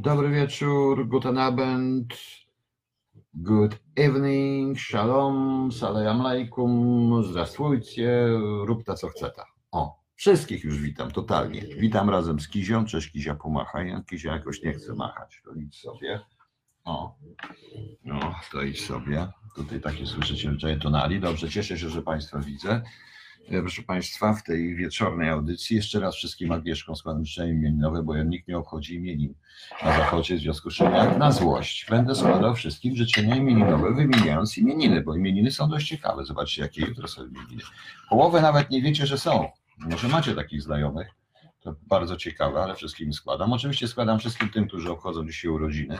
Dobry wieczór, guten Abend, good evening, shalom, salam alaikum, zdrastwujcie, rób ta co chce ta. O, wszystkich już witam totalnie. Witam razem z Kizią, cześć Kizia pomachaj, Kizia jakoś nie chce machać, to idź sobie. O, no, to idź sobie. Tutaj takie słyszycie tonali. Dobrze, cieszę się, że Państwa widzę. E, Proszę Państwa, w tej wieczornej audycji jeszcze raz wszystkim Agnieszkom składam życzenia imieninowe, bo ja nikt nie obchodzi imienin na zachodzie, w związku z czym jak na złość będę składał wszystkim życzenia imieninowe, wymieniając imieniny, bo imieniny są dość ciekawe. Zobaczcie, jakie jutro są imieniny. Połowę nawet nie wiecie, że są. Może macie takich znajomych. To bardzo ciekawe, ale wszystkim składam. Oczywiście składam wszystkim tym, którzy obchodzą dzisiaj urodziny.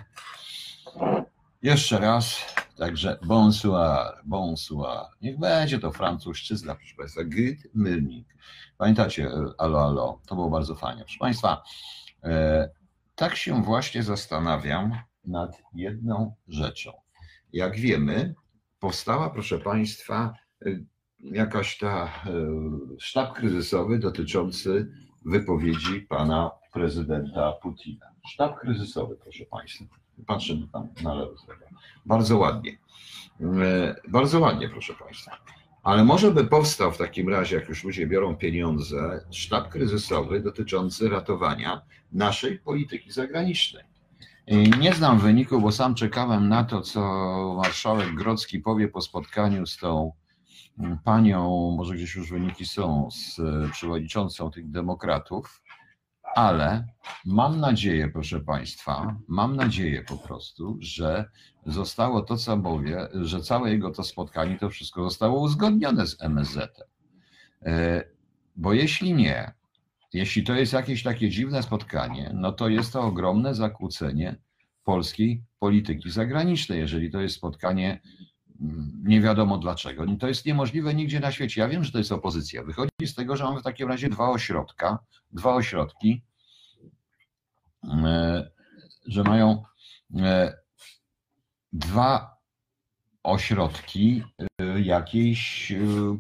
Jeszcze raz, także bonsoir, bonsoir. Niech będzie to francuszczyzna, proszę Państwa. Gryt Mylnik. Pamiętacie, e, alo, alo, to było bardzo fajnie. Proszę Państwa, e, tak się właśnie zastanawiam nad jedną rzeczą. Jak wiemy, powstała, proszę Państwa, e, jakaś ta e, sztab kryzysowy dotyczący wypowiedzi pana prezydenta Putina. Sztab kryzysowy, proszę Państwa. Patrzę tam na lewo. Bardzo ładnie. E, Bardzo ładnie, proszę Państwa. Ale może by powstał w takim razie, jak już ludzie biorą pieniądze, sztab kryzysowy dotyczący ratowania naszej polityki zagranicznej. I Nie znam wyniku, bo sam czekałem na to, co marszałek Grodzki powie po spotkaniu z tą mm, panią, może gdzieś już wyniki są, z e, przewodniczącą tych demokratów, ale mam nadzieję, proszę Państwa, mam nadzieję po prostu, że zostało to, co mówię, że całe jego to spotkanie, to wszystko zostało uzgodnione z MSZ. E, Bo jeśli nie, jeśli to jest jakieś takie dziwne spotkanie, no to jest to ogromne zakłócenie polskiej polityki zagranicznej, jeżeli to jest spotkanie nie wiadomo dlaczego. To jest niemożliwe nigdzie na świecie. Ja wiem, że to jest opozycja. Wychodzi z tego, że mamy w takim razie dwa ośrodka, dwa ośrodki, e, że mają e, dwa ośrodki e, jakiejś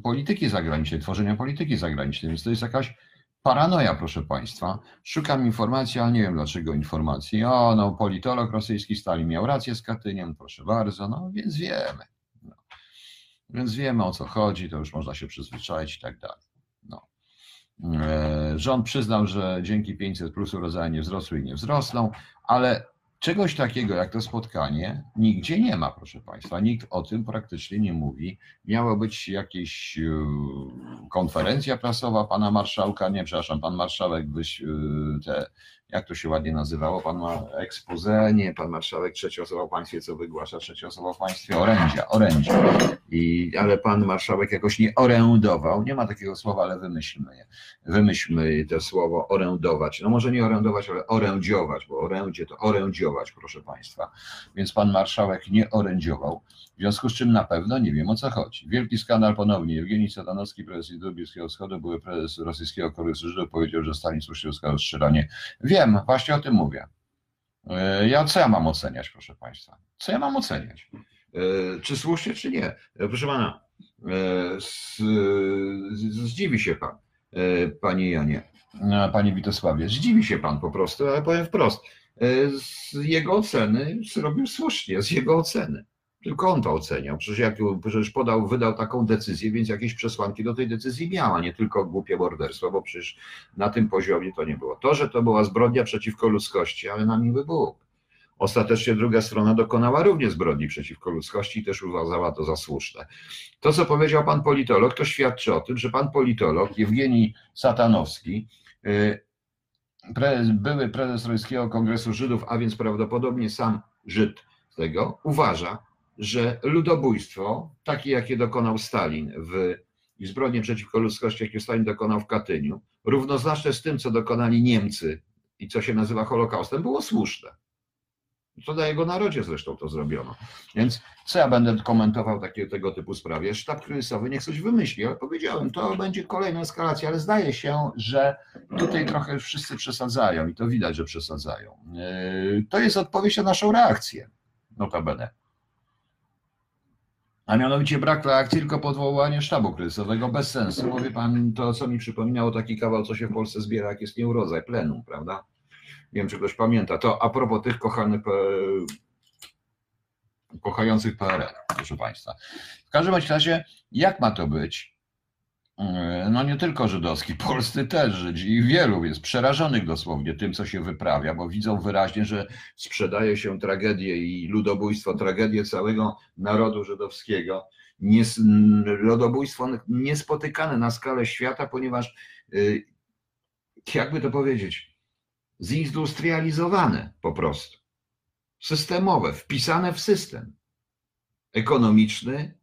polityki zagranicznej, tworzenia polityki zagranicznej, więc to jest jakaś paranoja, proszę Państwa. Szukam informacji, ale nie wiem dlaczego informacji. O, no politolog rosyjski Stalin miał rację z Katyniem, proszę bardzo, no więc wiemy. Więc wiemy o co chodzi, to już można się przyzwyczaić i tak dalej. No. E, Rząd przyznał, że dzięki 500 plus urodzenia nie wzrosły i nie wzrosną, ale czegoś takiego jak to spotkanie nigdzie nie ma, proszę Państwa. Nikt o tym praktycznie nie mówi. Miała być jakaś e, konferencja prasowa pana marszałka, nie, przepraszam, pan marszałek byś e, te, jak to się ładnie nazywało, pan ma expose, nie, pan marszałek trzecią osobą w państwie, co wygłasza trzecią osobą w państwie, orędzia, orędzia. I, ale pan marszałek jakoś nie orędował, nie ma takiego słowa, ale wymyślmy je. Wymyślmy to słowo orędować. No może nie orędować, ale orędziować, bo orędzie to orędziować, proszę państwa. Więc pan marszałek nie orędziował, w związku z czym na pewno nie wiem o co chodzi. Wielki skandal ponownie. Evgenij Satanowski, prezes Instytutu Bliskiego Wschodu, były prezes rosyjskiego Kongresu Żydów, powiedział, że Stalin słusznie uzyskał strzelanie. Wiem, właśnie o tym mówię. E, Ja co ja mam oceniać, proszę Państwa? Co ja mam oceniać? E, Czy słusznie, czy nie? E, Proszę Pana, zdziwi się Pan, Panie Janie, Panie Witosławie, zdziwi się Pan po prostu, ale powiem wprost. Z jego oceny zrobił słusznie, z jego oceny. Tylko on to oceniał. Przecież jak przecież podał, wydał taką decyzję, więc jakieś przesłanki do tej decyzji miała, nie tylko głupie morderstwo, bo przecież na tym poziomie to nie było. To, że to była zbrodnia przeciwko ludzkości, ale na miły Bóg. Ostatecznie druga strona dokonała również zbrodni przeciwko ludzkości i też uważała to za słuszne. To, co powiedział pan politolog, to świadczy o tym, że pan politolog Jewgenij Satanowski, y, były prezes Rosyjskiego Kongresu Żydów, a więc prawdopodobnie sam Żyd tego, uważa, że ludobójstwo, takie jakie dokonał Stalin w i zbrodnie przeciwko ludzkości, jakie Stalin dokonał w Katyniu, równoznaczne z tym, co dokonali Niemcy i co się nazywa Holokaustem, było słuszne. Co na jego narodzie zresztą to zrobiono. Więc co ja będę komentował takie, tego typu sprawie? Sztab kryzysowy niech coś wymyśli, ale powiedziałem, to będzie kolejna eskalacja, ale zdaje się, że tutaj trochę wszyscy przesadzają i to widać, że przesadzają. Yy, to jest odpowiedź na naszą reakcję, notabene. A mianowicie brak reakcji, tylko podwołanie sztabu kryzysowego bez sensu. Mówi pan to, co mi przypominało taki kawał, co się w Polsce zbiera, jak jest nieurodzaj, plenum, prawda? Nie wiem, czy ktoś pamięta. To a propos tych kochanych, kochających PRL, proszę Państwa. W każdym razie, jak ma to być? No nie tylko żydowski, polscy też Żydzi i wielu jest przerażonych dosłownie tym, co się wyprawia, bo widzą wyraźnie, że sprzedaje się tragedię i ludobójstwo, tragedię całego narodu żydowskiego. Nies, ludobójstwo niespotykane na skalę świata, ponieważ y, jakby to powiedzieć, zindustrializowane po prostu, systemowe, wpisane w system ekonomiczny,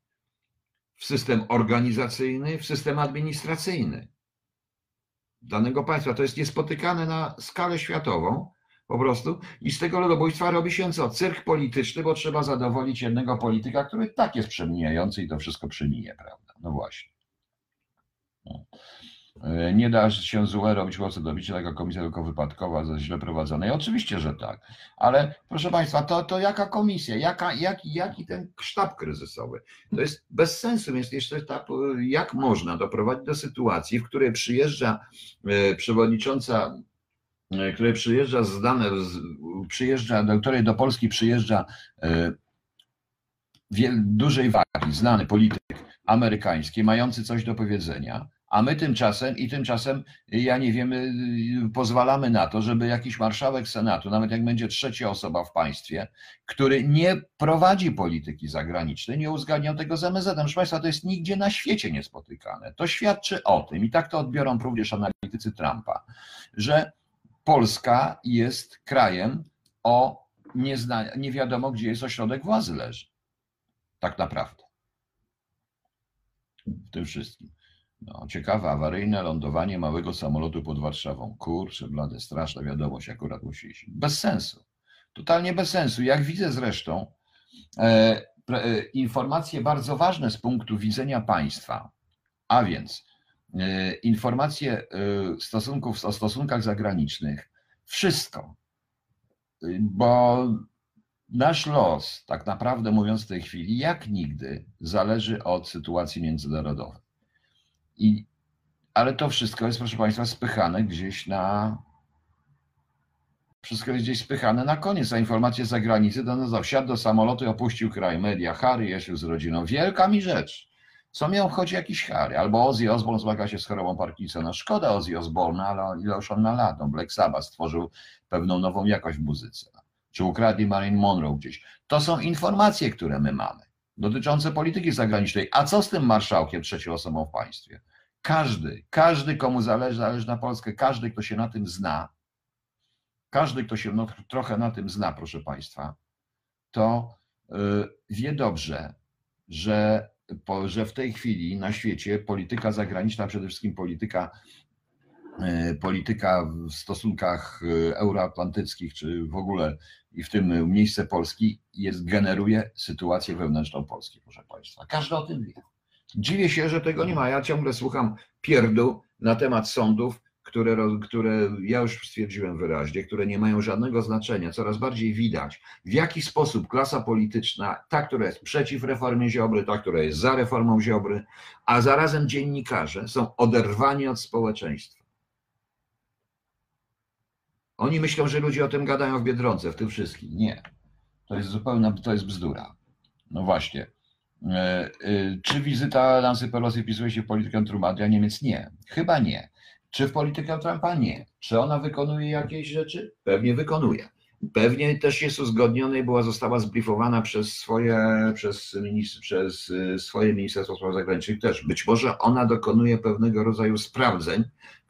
w system organizacyjny, w system administracyjny danego państwa. To jest niespotykane na skalę światową po prostu i z tego ludobójstwa robi się co? Cyrk polityczny, bo trzeba zadowolić jednego polityka, który tak jest przemijający i to wszystko przemije, prawda? No właśnie. No. E, nie da się złe robić łosy dobicie, taka komisja tylko wypadkowa, za źle prowadzonej. Oczywiście, że tak. Ale proszę Państwa, to, to jaka komisja, jaka, jaki, jaki ten sztab kryzysowy? To jest bez sensu, więc jeszcze etap, jak można doprowadzić do sytuacji, w której przyjeżdża e, przewodnicząca e, której przyjeżdża z dane, przyjeżdża, do której do Polski przyjeżdża wiel, dużej wagi, znany polityk amerykański, mający coś do powiedzenia, a my tymczasem i tymczasem, ja nie wiemy, pozwalamy na to, żeby jakiś marszałek Senatu, nawet jak będzie trzecia osoba w państwie, który nie prowadzi polityki zagranicznej, nie uzgadniał tego z MSZ. Proszę Państwa, to jest nigdzie na świecie niespotykane. To świadczy o tym, i tak to odbiorą również analitycy Trumpa, że Polska jest krajem o niezna, nie wiadomo, gdzie jest ośrodek władzy leży. Tak naprawdę. W tym wszystkim. No, ciekawe, awaryjne lądowanie małego samolotu pod Warszawą. Kurczę, blade, straszna wiadomość akurat musi iść. Bez sensu. Totalnie bez sensu. Jak widzę zresztą e, e, informacje bardzo ważne z punktu widzenia państwa, a więc e, informacje e, stosunków, o stosunkach zagranicznych, wszystko, bo nasz los, tak naprawdę mówiąc w tej chwili, jak nigdy, zależy od sytuacji międzynarodowej. I, ale to wszystko jest, proszę Państwa, spychane gdzieś na. Wszystko jest gdzieś spychane na koniec. A informacje z zagranicy to no, wsiadł do samolotu i opuścił kraj. Media, Harry Jesiu z rodziną. Wielka mi rzecz. Co miał chodzi jakiś Harry? Albo Ozzy Osbourne zmaga się z chorobą Parkinsona. Szkoda Ozzy Osbourne, ale ile już on na lat. No, Black Sabbath stworzył pewną nową jakość w muzyce. Czy ukradli Marilyn Monroe gdzieś. To są informacje, które my mamy dotyczące polityki zagranicznej. A co z tym marszałkiem trzecią osobą w państwie? Każdy, każdy, komu zależy, zależy na Polskę, każdy, kto się na tym zna, każdy, kto się no, trochę na tym zna, proszę Państwa, to y, wie dobrze, że, że w tej chwili na świecie polityka zagraniczna, przede wszystkim polityka, polityka w stosunkach y, euroatlantyckich, czy w ogóle i w tym miejsce Polski jest, generuje sytuację wewnętrzną Polski, proszę Państwa. Każdy o tym wie. Dziwię się, że tego nie ma. Ja ciągle słucham pierdół na temat sądów, które, które ja już stwierdziłem wyraźnie, które nie mają żadnego znaczenia. Coraz bardziej widać, w jaki sposób klasa polityczna, ta, która jest przeciw reformie Ziobry, ta, która jest za reformą Ziobry, a zarazem dziennikarze są oderwani od społeczeństwa. Oni myślą, że ludzie o tym gadają w Biedronce, w tym wszystkim. Nie. To jest zupełnie, to jest bzdura. No właśnie. E, e, czy wizyta Nancy Pelosi wpisuje się w politykę Trump'a Niemiec? Nie. Chyba nie. Czy w politykę Trumpa? Nie. Czy ona wykonuje jakieś rzeczy? Pewnie wykonuje. Pewnie też jest uzgodniona i była, została zbriefowana przez swoje, przez, ministr, przez e, swoje Ministerstwo Spraw Zagranicznych też. Być może ona dokonuje pewnego rodzaju sprawdzeń,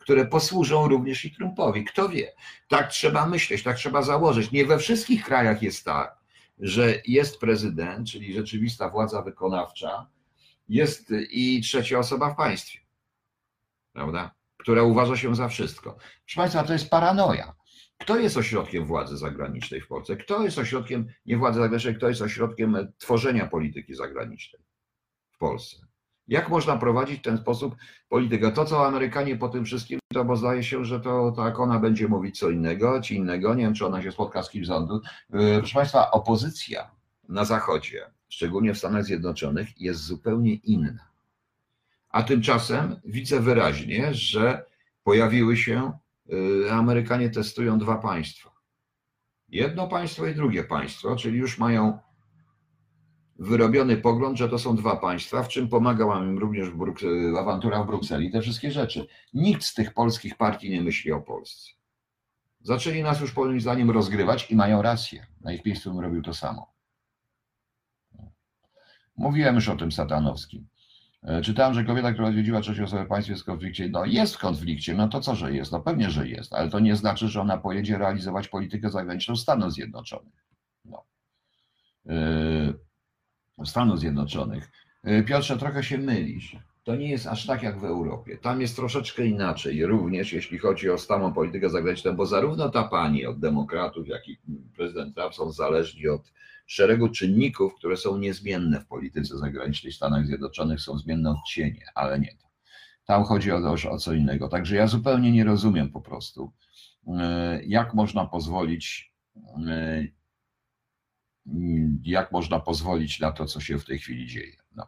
które posłużą również i Trumpowi. Kto wie? Tak trzeba myśleć, tak trzeba założyć. Nie we wszystkich krajach jest tak, że jest prezydent, czyli rzeczywista władza wykonawcza, jest i trzecia osoba w państwie, prawda? Która uważa się za wszystko. Proszę Państwa, to jest paranoja. Kto jest ośrodkiem władzy zagranicznej w Polsce? Kto jest ośrodkiem, nie władzy zagranicznej, kto jest ośrodkiem tworzenia polityki zagranicznej w Polsce? Jak można prowadzić w ten sposób politykę? To, co Amerykanie po tym wszystkim, to bo zdaje się, że to tak ona będzie mówić co innego, ci innego. Nie wiem, czy ona się spotka z kimś z rządu. Yy, Proszę Państwa, opozycja na Zachodzie, szczególnie w Stanach Zjednoczonych, jest zupełnie inna. A tymczasem widzę wyraźnie, że pojawiły się, yy, Amerykanie testują dwa państwa. Jedno państwo i drugie państwo, czyli już mają wyrobiony pogląd, że to są dwa państwa, w czym pomagała im również Bruk- awantura w Brukseli, te wszystkie rzeczy. Nikt z tych polskich partii nie myśli o Polsce. Zaczęli nas już moim zdaniem rozgrywać i mają rację. Na ich miejscu bym robił to samo. Mówiłem już o tym satanowskim. E, Czytałem, że kobieta, która odwiedziła trzecią osobę w państwie jest w konflikcie. No jest w konflikcie, no to co, że jest? No pewnie, że jest, ale to nie znaczy, że ona pojedzie realizować politykę zagraniczną Stanów Zjednoczonych. No. Yy, Stanów Zjednoczonych. Yy, Piotrze, trochę się mylisz. To nie jest aż tak jak w Europie. Tam jest troszeczkę inaczej, również jeśli chodzi o stałą politykę zagraniczną, bo zarówno ta pani od demokratów, jak i prezydent Trump są zależni od szeregu czynników, które są niezmienne w polityce zagranicznej Stanów Zjednoczonych, są zmienne odcienie, ale nie. Tam chodzi o, o co innego. Także ja zupełnie nie rozumiem po prostu, yy, jak można pozwolić, yy, jak można pozwolić na to, co się w tej chwili dzieje. No.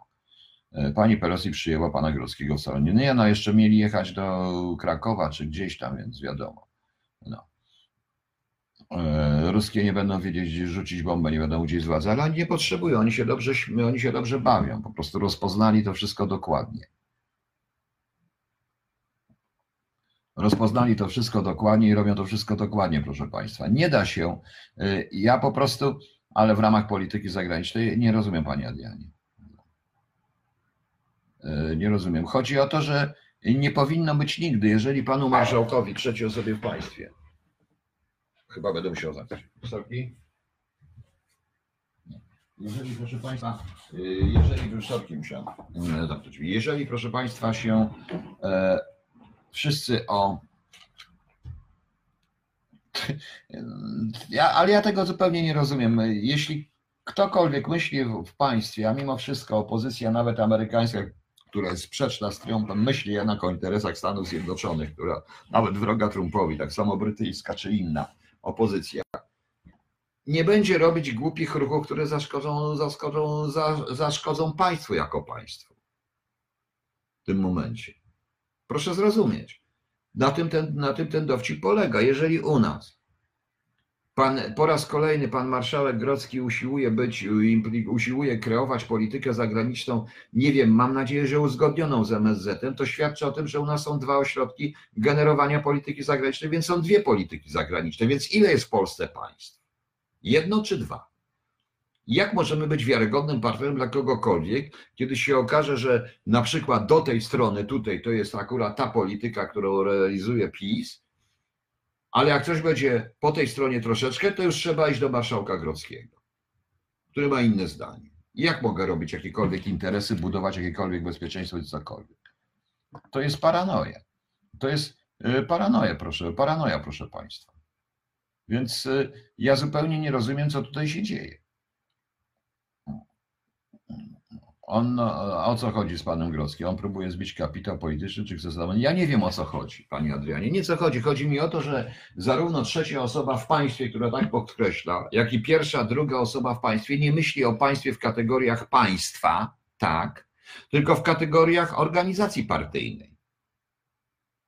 Yy, Pani Pelosi przyjęła pana Grodzkiego w salonie. No, no jeszcze mieli jechać do Krakowa czy gdzieś tam, więc wiadomo. No. E, Ruskie nie będą wiedzieć, gdzie rzucić bombę, nie będą gdzieś władzy, ale oni nie potrzebują, oni się dobrze, oni się dobrze bawią, po prostu rozpoznali to wszystko dokładnie. Rozpoznali to wszystko dokładnie i robią to wszystko dokładnie, proszę Państwa. Nie da się, y, ja po prostu, ale w ramach polityki zagranicznej nie rozumiem Pani Adrianie. Y, Nie rozumiem. Chodzi o to, że nie powinno być nigdy, jeżeli Panu Marszałkowi, trzeciej osobie w państwie, Chyba będę musiał zamknąć. Wysoki? Jeżeli, proszę Państwa, y, jeżeli wysoki musiałem zamknąć. Jeżeli, proszę Państwa, się e, wszyscy o. Ja, ale ja tego zupełnie nie rozumiem. Jeśli ktokolwiek myśli w, państwie, a mimo wszystko opozycja, nawet amerykańska, która jest sprzeczna z Trumpem, myśli jednak o interesach Stanów Zjednoczonych, która nawet wroga Trumpowi, tak samo brytyjska czy inna opozycja, nie będzie robić głupich ruchów, które zaszkodzą, zaszkodzą, za- zaszkodzą państwu jako państwu. W tym momencie. Proszę zrozumieć. Na tym ten, na tym ten dowcip polega. Jeżeli u nas pan, po raz kolejny pan marszałek Grodzki usiłuje być, usiłuje kreować politykę zagraniczną, nie wiem, mam nadzieję, że uzgodnioną z MSZ-em, to świadczy o tym, że u nas są dwa ośrodki generowania polityki zagranicznej, więc są dwie polityki zagraniczne. Więc ile jest w Polsce państw? Jedno czy dwa? Jak możemy być wiarygodnym partnerem dla kogokolwiek, kiedy się okaże, że na przykład do tej strony, tutaj to jest akurat ta polityka, którą realizuje PiS, ale jak coś będzie po tej stronie troszeczkę, to już trzeba iść do marszałka Grodzkiego, który ma inne zdanie. Jak mogę robić jakiekolwiek interesy, budować jakiekolwiek bezpieczeństwo cokolwiek? To jest paranoja. To jest y, paranoja, proszę, paranoja, proszę Państwa. Więc y, ja zupełnie nie rozumiem, co tutaj się dzieje. On, no, o co chodzi z panem Grodzkim? On próbuje zbić kapitał polityczny, czy chce zadowolić? Ja nie wiem, o co chodzi, pani Adrianie. Nie co chodzi. Chodzi mi o to, że zarówno trzecia osoba w państwie, która tak podkreśla, jak i pierwsza, druga osoba w państwie nie myśli o państwie w kategoriach państwa, tak, tylko w kategoriach organizacji partyjnej.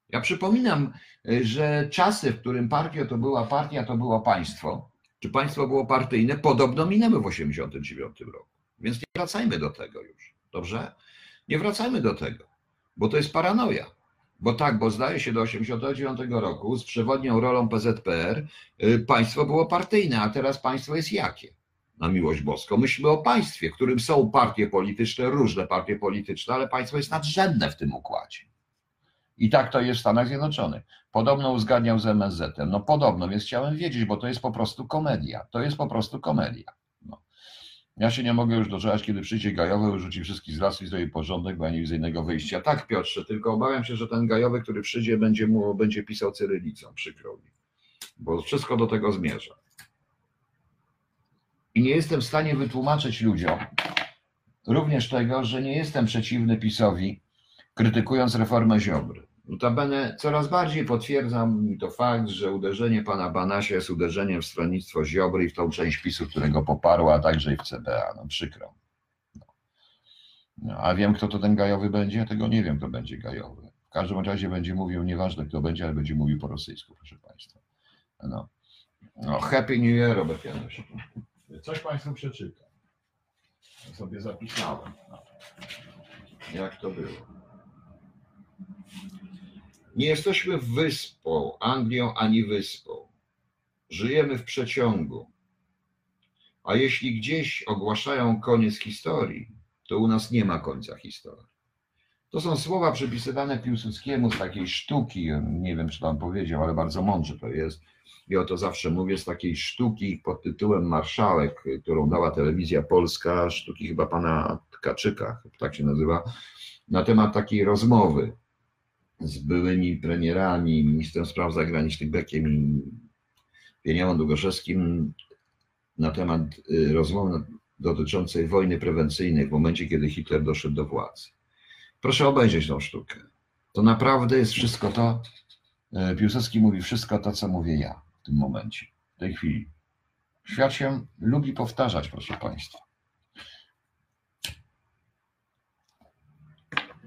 Ja przypominam, że czasy, w którym partia to była partia, to było państwo, czy państwo było partyjne, podobno minęły w 1989 roku. Więc nie wracajmy do tego już. Dobrze? Nie wracajmy do tego, bo to jest paranoja. Bo tak, bo zdaje się do 1989 roku z przewodnią rolą PZPR y, państwo było partyjne, a teraz państwo jest jakie? Na miłość boską. Myślmy o państwie, w którym są partie polityczne, różne partie polityczne, ale państwo jest nadrzędne w tym układzie. I tak to jest w Stanach Zjednoczonych. Podobno uzgadniał z MSZ-em. No podobno, więc chciałem wiedzieć, bo to jest po prostu komedia. To jest po prostu komedia. Ja się nie mogę już doczekać, kiedy przyjdzie Gajowy, rzuci wszystkich z lasu i zrobi porządek, bo ja nie widzę innego wyjścia. Tak, Piotrze, tylko obawiam się, że ten Gajowy, który przyjdzie, będzie mu będzie pisał cyrylicą, przykro mi. Bo wszystko do tego zmierza. I nie jestem w stanie wytłumaczyć ludziom również tego, że nie jestem przeciwny PiSowi, krytykując reformę Ziobry. Notabene coraz bardziej potwierdza mi to fakt, że uderzenie pana Banasia jest uderzeniem w stronnictwo Ziobry i w tą część PiSu, którego poparła, a także i w CBA. No przykro. No. No, a wiem, kto to ten gajowy będzie? Tego nie wiem, kto będzie gajowy. W każdym razie będzie mówił, nieważne kto będzie, ale będzie mówił po rosyjsku, proszę państwa. No. No, happy New Year, Robert Janusz. Coś państwu przeczytam. Sobie zapisałem. Jak to było? Nie jesteśmy wyspą, Anglią ani wyspą. Żyjemy w przeciągu. A jeśli gdzieś ogłaszają koniec historii, to u nas nie ma końca historii. To są słowa przypisywane Piłsudskiemu z takiej sztuki, nie wiem czy pan powiedział, ale bardzo mądrze to jest. I o to zawsze mówię, z takiej sztuki pod tytułem Marszałek, którą dała telewizja polska, sztuki chyba pana Tkaczyka, tak się nazywa, na temat takiej rozmowy z byłymi premierami, ministrem spraw zagranicznych Beckiem i Pieniałą Długoszewskim na temat y, rozmowy dotyczącej wojny prewencyjnej w momencie, kiedy Hitler doszedł do władzy. Proszę obejrzeć tą sztukę. To naprawdę jest wszystko to, y, Piłsudski mówi wszystko to, co mówię ja w tym momencie, w tej chwili. Świat się lubi powtarzać, proszę Państwa.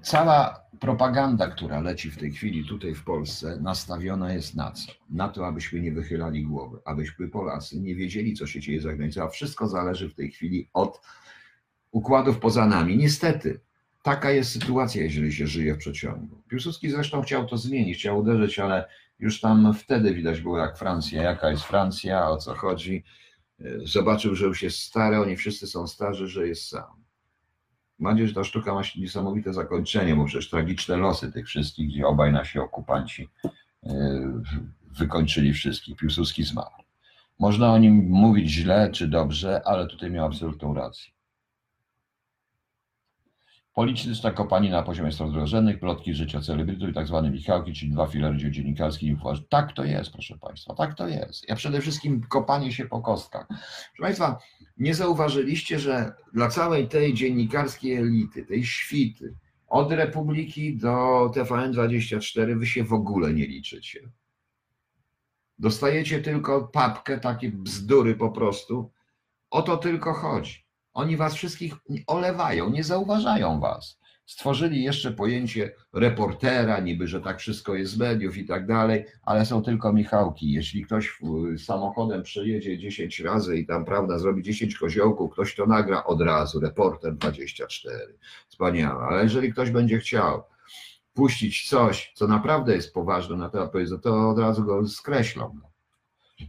Cała propaganda, która leci w tej chwili tutaj w Polsce, nastawiona jest na co? Na to, abyśmy nie wychylali głowy, abyśmy Polacy nie wiedzieli, co się dzieje za granicą, a wszystko zależy w tej chwili od układów poza nami. Niestety, taka jest sytuacja, jeżeli się żyje w przeciągu. Piłsudski zresztą chciał to zmienić, chciał uderzyć, ale już tam wtedy widać było, jak Francja, jaka jest Francja, o co chodzi. Zobaczył, że już jest stary, oni wszyscy są starzy, że jest sam. Mam nadzieję, że ta sztuka ma niesamowite zakończenie, bo przecież tragiczne losy tych wszystkich, gdzie obaj nasi okupanci e, wykończyli wszystkich. Piłsudski zmarł. Można o nim mówić źle czy dobrze, ale tutaj miał absolutną rację. Polityczna kopanina na poziomie stron drużynnych, plotki życia celebrytów i tak zwane Michałki, czyli dwa filery dziennikarskich i Tak to jest, proszę Państwa, tak to jest. Ja przede wszystkim kopanie się po kostkach. Proszę Państwa, nie zauważyliście, że dla całej tej dziennikarskiej elity, tej świty, od Republiki do TVN24 wy się w ogóle nie liczycie. Dostajecie tylko papkę, takie bzdury po prostu. O to tylko chodzi. Oni was wszystkich olewają, nie zauważają was. Stworzyli jeszcze pojęcie reportera, niby, że tak wszystko jest z mediów i tak dalej, ale są tylko Michałki. Jeśli ktoś samochodem przejedzie 10 razy i tam, prawda, zrobi 10 koziołków, ktoś to nagra od razu, reporter 24. Wspaniałe. Ale jeżeli ktoś będzie chciał puścić coś, co naprawdę jest poważne na temat powiedzenia, to od razu go skreślą.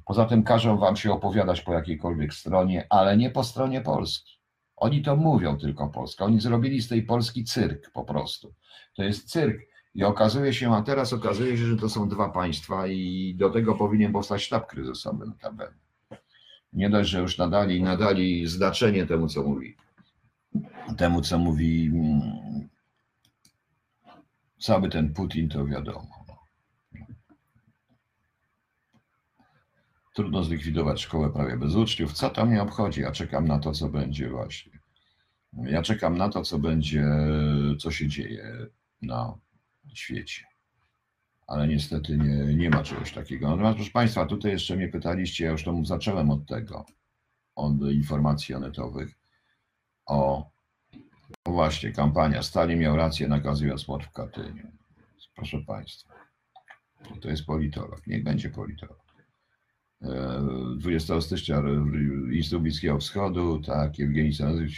Poza tym każą wam się opowiadać po jakiejkolwiek stronie, ale nie po stronie Polski. Oni to mówią tylko Polska. Oni zrobili z tej Polski cyrk po prostu. To jest cyrk. I okazuje się, a teraz okazuje się, że to są dwa państwa i do tego powinien powstać sztab kryzysowy notabene. Nie dość, że już nadali, nadali znaczenie temu, co mówi. Temu, co mówi mm, cały ten Putin, to wiadomo. Trudno zlikwidować szkołę prawie bez uczniów. Co to mnie obchodzi? Ja czekam na to, co będzie właśnie. Ja czekam na to, co będzie, co się dzieje na świecie. Ale niestety nie, nie ma czegoś takiego. Natomiast proszę Państwa, tutaj jeszcze mnie pytaliście, ja już to zacząłem od tego, od informacji onetowych, o, właśnie, kampania. Stalin miał rację nakazując mord w Katyniu. Proszę Państwa, to jest politolog. Niech będzie politolog. 20 stycznia Instytut Bliskiego Wschodu, tak, Jewgeni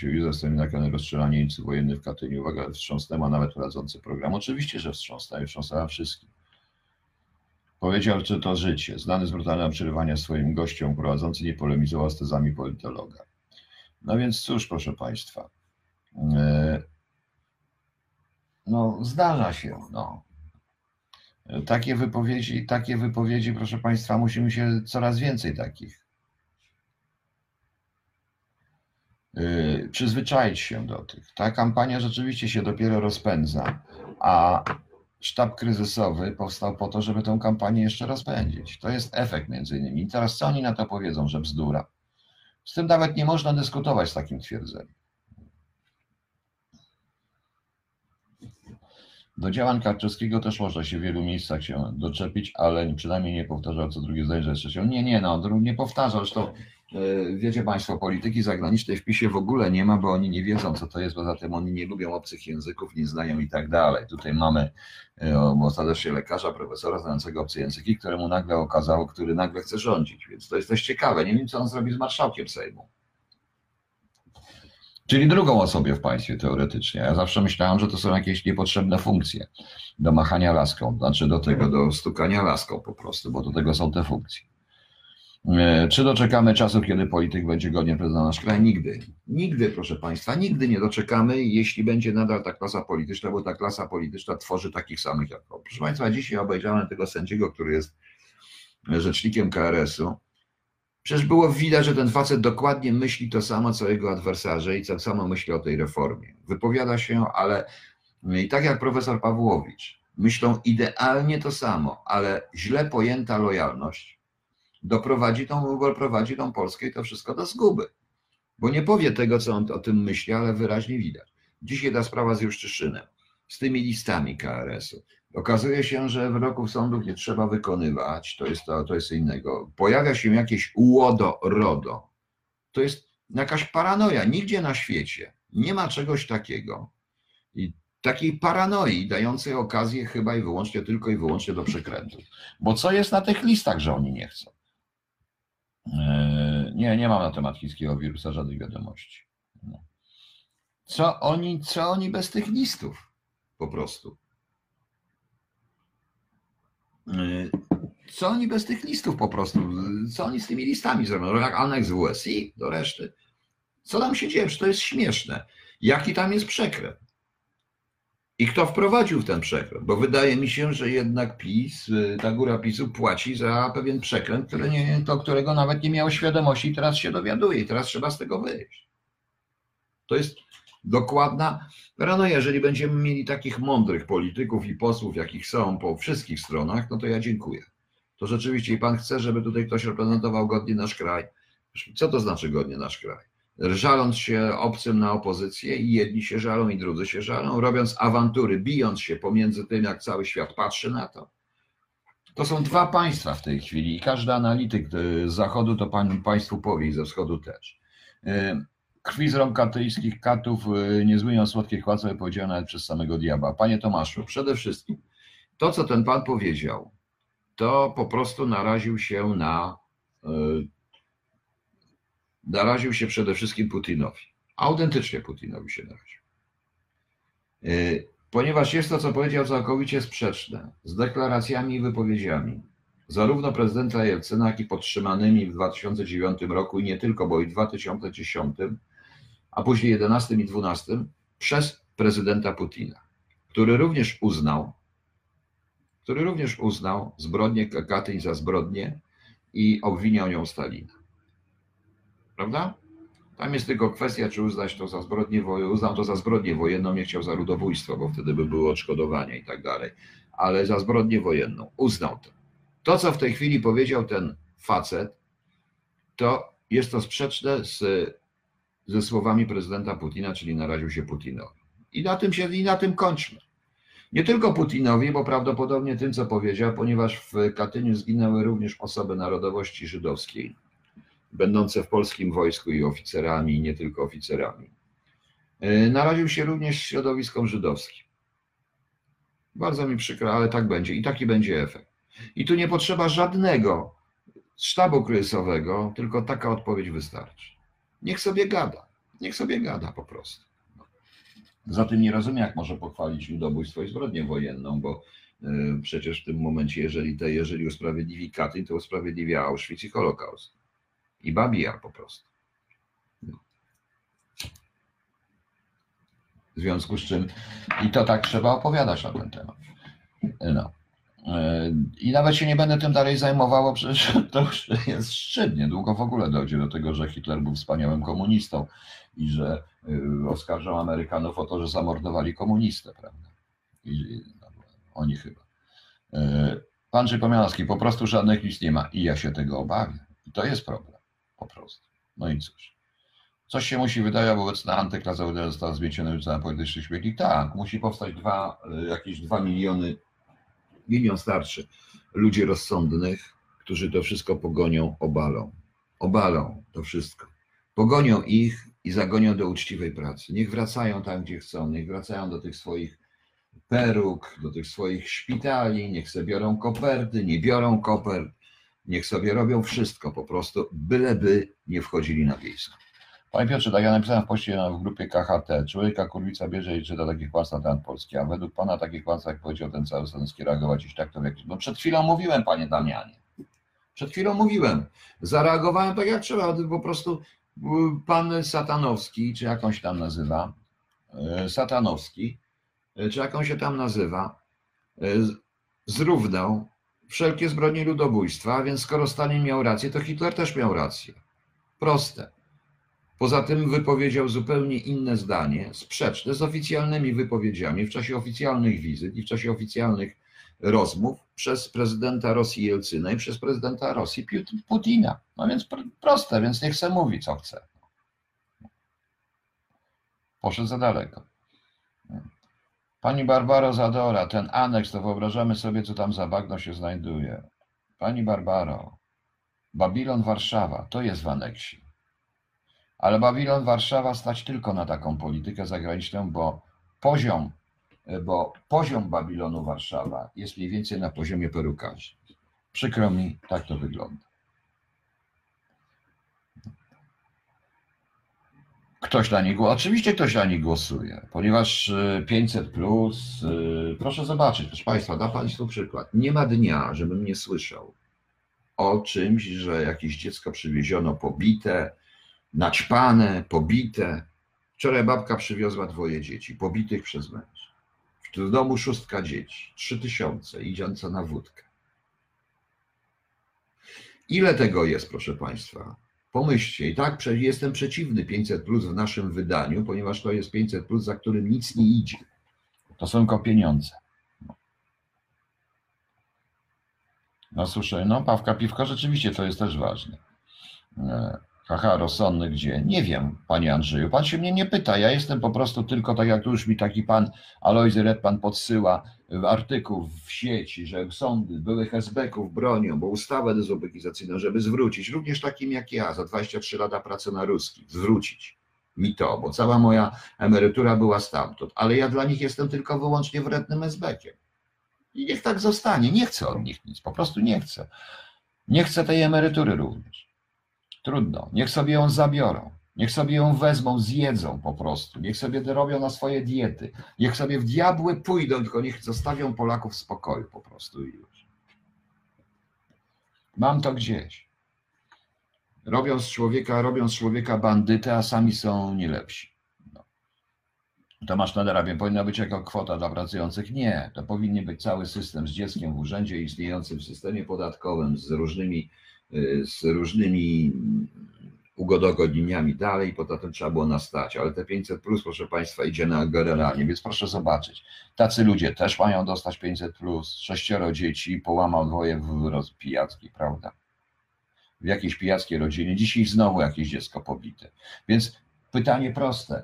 Józef Stalinaka na rozstrzelanie jeńców wojennych w Katyniu. Uwaga, wstrząsnęła nawet prowadzący program. Oczywiście, że wstrząsnęła i wstrząsnęła wszystkim. Powiedział, że to życie, znany z brutalnego przerywania swoim gościom, prowadzący nie polemizował z tezami politologa. No więc cóż, proszę Państwa, e, no zdarza się, no. Takie wypowiedzi, takie wypowiedzi, proszę Państwa, musimy się coraz więcej takich. Yy, przyzwyczaić się do tych. Ta kampania rzeczywiście się dopiero rozpędza, a sztab kryzysowy powstał po to, żeby tę kampanię jeszcze rozpędzić. To jest efekt między innymi. I teraz co oni na to powiedzą, że bzdura? Z tym nawet nie można dyskutować z takim twierdzeniem. Do działań Karczewskiego też można się w wielu miejscach się doczepić, ale przynajmniej nie powtarzał co drugie zdanie, że jeszcze się. Nie, nie, no, nie powtarzał. Zresztą e, wiecie Państwo, polityki zagranicznej w PiSie w ogóle nie ma, bo oni nie wiedzą, co to jest. Poza tym oni nie lubią obcych języków, nie znają i tak dalej. Tutaj mamy e, ostatecznie lekarza, profesora znającego obce języki, któremu nagle okazało, który nagle chce rządzić. Więc to jest też ciekawe. Nie wiem, co on zrobi z marszałkiem Sejmu. Czyli drugą osobę w państwie teoretycznie. Ja zawsze myślałem, że to są jakieś niepotrzebne funkcje do machania laską, znaczy do tego, do stukania laską po prostu, bo do tego są te funkcje. E, Czy doczekamy czasu, kiedy polityk będzie godnie prezydentem nasz kraj? Nigdy. Nigdy, proszę Państwa, nigdy nie doczekamy, jeśli będzie nadal ta klasa polityczna, bo ta klasa polityczna tworzy takich samych jak on. Proszę Państwa, dzisiaj obejrzałem tego sędziego, który jest rzecznikiem KRS-u. Przecież było widać, że ten facet dokładnie myśli to samo, co jego adwersarze i tak samo myśli o tej reformie. Wypowiada się, ale i tak jak profesor Pawłowicz, myślą idealnie to samo, ale źle pojęta lojalność doprowadzi tą, doprowadzi tą Polskę i to wszystko do zguby. Bo nie powie tego, co on o tym myśli, ale wyraźnie widać. Dzisiaj ta sprawa z Juszczyszynem, z tymi listami KRS-u. Okazuje się, że wyroków sądów nie trzeba wykonywać, to jest, to, to jest innego. Pojawia się jakieś ułodo, RODO. To jest jakaś paranoja. Nigdzie na świecie nie ma czegoś takiego. I takiej paranoi dającej okazję chyba i wyłącznie, tylko i wyłącznie do przekrętów. Bo co jest na tych listach, że oni nie chcą? Eee, Nie, nie mam na temat chińskiego wirusa żadnych wiadomości. No. Co oni, co oni bez tych listów? Po prostu. Eee, Co oni bez tych listów po prostu? Co oni z tymi listami zrobią? Jak aneks WSI do reszty? Co tam się dzieje? Przecież to jest śmieszne. Jaki tam jest przekręt? I kto wprowadził w ten przekręt? Bo wydaje mi się, że jednak PiS, y, ta góra PiSu płaci za pewien przekręt, który nie, to, którego nawet nie miało świadomości i teraz się dowiaduje i teraz trzeba z tego wyjść. To jest dokładna rano, jeżeli będziemy mieli takich mądrych polityków i posłów, jakich są po wszystkich stronach, no to ja dziękuję. To rzeczywiście i pan chce, żeby tutaj ktoś reprezentował godnie nasz kraj. Co to znaczy godnie nasz kraj? żaląc się obcym na opozycję i jedni się żalą i drudzy się żalą, robiąc awantury, bijąc się pomiędzy tym, jak cały świat patrzy na to. To są dwa państwa w tej chwili i każdy analityk z zachodu to pan, państwu powie i ze wschodu też. Y, Krwi z rąk katyjskich katów y, nie zmyją słodkie chłace, powiedziane przez samego diabła. Panie Tomaszu, przede wszystkim to, co ten pan powiedział, to po prostu naraził się na y, naraził się przede wszystkim Putinowi. Autentycznie Putinowi się naraził. Yy, Ponieważ jest to, co powiedział, całkowicie sprzeczne z deklaracjami i wypowiedziami zarówno prezydenta Jelcyna, jak i podtrzymanymi w 2009 roku i nie tylko, bo i w 2010, a później 11 i 12 przez prezydenta Putina, który również uznał, który również uznał zbrodnię Katyń za zbrodnię i obwiniał nią Stalina. Prawda? Tam jest tylko kwestia, czy uznać to za zbrodnię wojenną. To za zbrodnię wojenną, nie chciał za ludobójstwo, bo wtedy by było odszkodowanie i tak dalej. Ale za zbrodnię wojenną uznał to. To, co w tej chwili powiedział ten facet, to jest to sprzeczne z, ze słowami prezydenta Putina, czyli naraził się Putinowi. I na tym się i na tym kończmy. Nie tylko Putinowi, bo prawdopodobnie tym, co powiedział, ponieważ w Katyniu zginęły również osoby narodowości żydowskiej będące w polskim wojsku i oficerami, i nie tylko oficerami. Yy, Naraził się również środowiskom żydowskim. Bardzo mi przykro, ale tak będzie i taki będzie efekt. I tu nie potrzeba żadnego sztabu kryzysowego, tylko taka odpowiedź wystarczy. Niech sobie gada, niech sobie gada po prostu. Zatem nie rozumiem, jak może pochwalić ludobójstwo i zbrodnię wojenną, bo yy, przecież w tym momencie, jeżeli, te, jeżeli usprawiedliwi Katyn, to usprawiedliwia Auschwitz i Holokaust i Babi Jar po prostu. W związku z czym i to tak trzeba opowiadać na ten temat. No. Yy, I nawet się nie będę tym dalej zajmował, bo przecież to już jest szczyt. Niedługo w ogóle dojdzie do tego, że Hitler był wspaniałym komunistą i że y, oskarżą Amerykanów o to, że zamordowali komunistę, prawda? I, no, oni chyba. Y, Pan Żykomianowski, po prostu żadnych list nie ma i ja się tego obawiam. I to jest problem, po prostu. No i cóż. Coś się musi wydaje, bo obecna antyklasa została zmieciona już na polityczny śmietnik. Tak, musi powstać dwa, jakieś dwa miliony, milion starszy ludzi rozsądnych, którzy to wszystko pogonią, obalą. Obalą to wszystko. Pogonią ich i zagonią do uczciwej pracy. Niech wracają tam, gdzie chcą, niech wracają do tych swoich peruk, do tych swoich szpitali, niech sobie biorą koperty, nie biorą kopert, niech sobie robią wszystko po prostu, byleby nie wchodzili na wiejską. Panie Piotrze, tak ja napisałem w poście w grupie KHT, człowieka kurwica bierze i czyta takich kłamstw na temat Polski, a według Pana takich kłamstw, jak powiedział ten cały Stanowski, reagować iść tak to w jakiś... No przed chwilą mówiłem, Panie Damianie, przed chwilą mówiłem, zareagowałem tak jak trzeba, po prostu pan Satanowski, czy jak on się tam nazywa, Satanowski, czy jak on się tam nazywa, zrównał wszelkie zbrodnie ludobójstwa, a więc skoro Stalin miał rację, to Hitler też miał rację. Proste. Poza tym wypowiedział zupełnie inne zdanie, sprzeczne z oficjalnymi wypowiedziami w czasie oficjalnych wizyt i w czasie oficjalnych rozmów przez prezydenta Rosji Jelcyna i przez prezydenta Rosji Putina. No więc proste, więc niech se mówi, co chce. Poszedł za daleko. Pani Barbaro Zadora, ten aneks, to wyobrażamy sobie, co tam za bagno się znajduje. Pani Barbaro, Babilon Warszawa, to jest w aneksie. Ale Babilon Warszawa stać tylko na taką politykę zagraniczną, bo poziom, bo poziom Babilonu Warszawa jest mniej więcej na poziomie perukarzy. Przykro mi, tak to wygląda. Ktoś na nich głosuje. Oczywiście ktoś na nich głosuje, ponieważ 500 y, plus, y, proszę zobaczyć, proszę Państwa, da Państwu przykład. Nie ma dnia, żebym nie słyszał o czymś, że jakieś dziecko przywieziono pobite, naćpane, pobite. Wczoraj babka przywiozła dwoje dzieci, pobitych przez męża. W domu szóstka dzieci, trzy tysiące, idące na wódkę. Ile tego jest, proszę Państwa? Pomyślcie, i tak jestem przeciwny 500 plus w naszym wydaniu, ponieważ to jest 500 plus, za którym nic nie idzie. To są tylko pieniądze. No słyszę, no Pawka Piwka rzeczywiście to jest też ważne. Haha, rozsądny gdzie? Nie wiem, panie Andrzeju. Pan się mnie nie pyta. Ja jestem po prostu tylko, tak jak tu już mi taki pan Alojzy Redpan podsyła artykuł w sieci, że sądy byłych SB-ków bronią, bo ustawę dezubekizacyjną, żeby zwrócić, również takim jak ja, za 23 lata pracy na ruski, zwrócić mi to, bo cała moja emerytura była stamtąd, ale ja dla nich jestem tylko wyłącznie wrednym SB-kiem. I niech tak zostanie. Nie chcę od nich nic, po prostu nie chcę. Nie chcę tej emerytury również. Trudno. Niech sobie ją zabiorą. Niech sobie ją wezmą, zjedzą po prostu. Niech sobie robią na swoje diety. Niech sobie w diabły pójdą, tylko niech zostawią Polaków w spokoju po prostu i już. Mam to gdzieś. Robią z człowieka, robią z człowieka bandytę, a sami są nie lepsi. No. Tomasz Nadera, wiem, powinna być jako kwota dla pracujących. Nie, to powinien być cały system z dzieckiem w urzędzie istniejącym w systemie podatkowym, z różnymi z różnymi ugodogodnieniami dalej, poza tym trzeba było nastać, ale te 500 plus, proszę Państwa, idzie na generalnie, więc proszę zobaczyć. Tacy ludzie też mają dostać 500 plus, sześcioro dzieci, połamał dwoje w pijacki, prawda? W jakiejś pijackiej rodzinie, dzisiaj znowu jakieś dziecko pobite. Więc pytanie proste.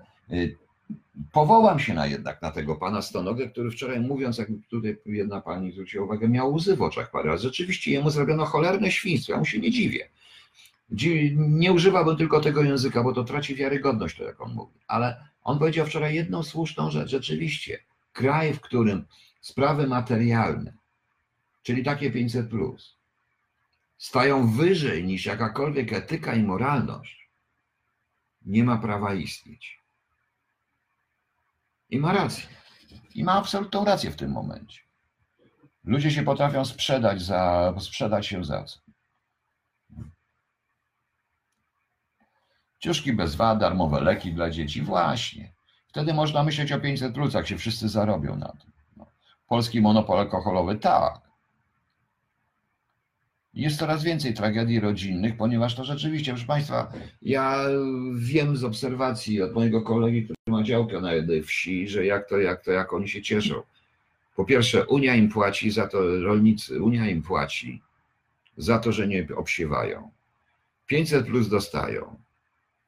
Powołam się na jednak na tego pana Stonogę, który wczoraj mówiąc, jak tutaj jedna pani zwróciła uwagę, miał łzy w oczach parę razy. Rzeczywiście jemu zrobiono cholerne świństwo, ja mu się nie dziwię. Nie używałbym tylko tego języka, bo to traci wiarygodność, to jak on mówi. Ale on powiedział wczoraj jedną słuszną rzecz. Rzeczywiście, kraj, w którym sprawy materialne, czyli takie 500, plus, stają wyżej niż jakakolwiek etyka i moralność, nie ma prawa istnieć. I ma rację. I ma absolutną rację w tym momencie. Ludzie się potrafią sprzedać za, sprzedać się za co? Ciuszki bez wad, darmowe leki dla dzieci. Właśnie. Wtedy można myśleć o 500 plus, jak się wszyscy zarobią na tym. No. Polski monopol alkoholowy, tak. Jest coraz więcej tragedii rodzinnych, ponieważ to rzeczywiście, proszę Państwa, ja wiem z obserwacji od mojego kolegi, który ma działkę na jednej wsi, że jak to, jak to, jak oni się cieszą. Po pierwsze, Unia im płaci za to, rolnicy, Unia im płaci za to, że nie obsiewają. 500 plus dostają.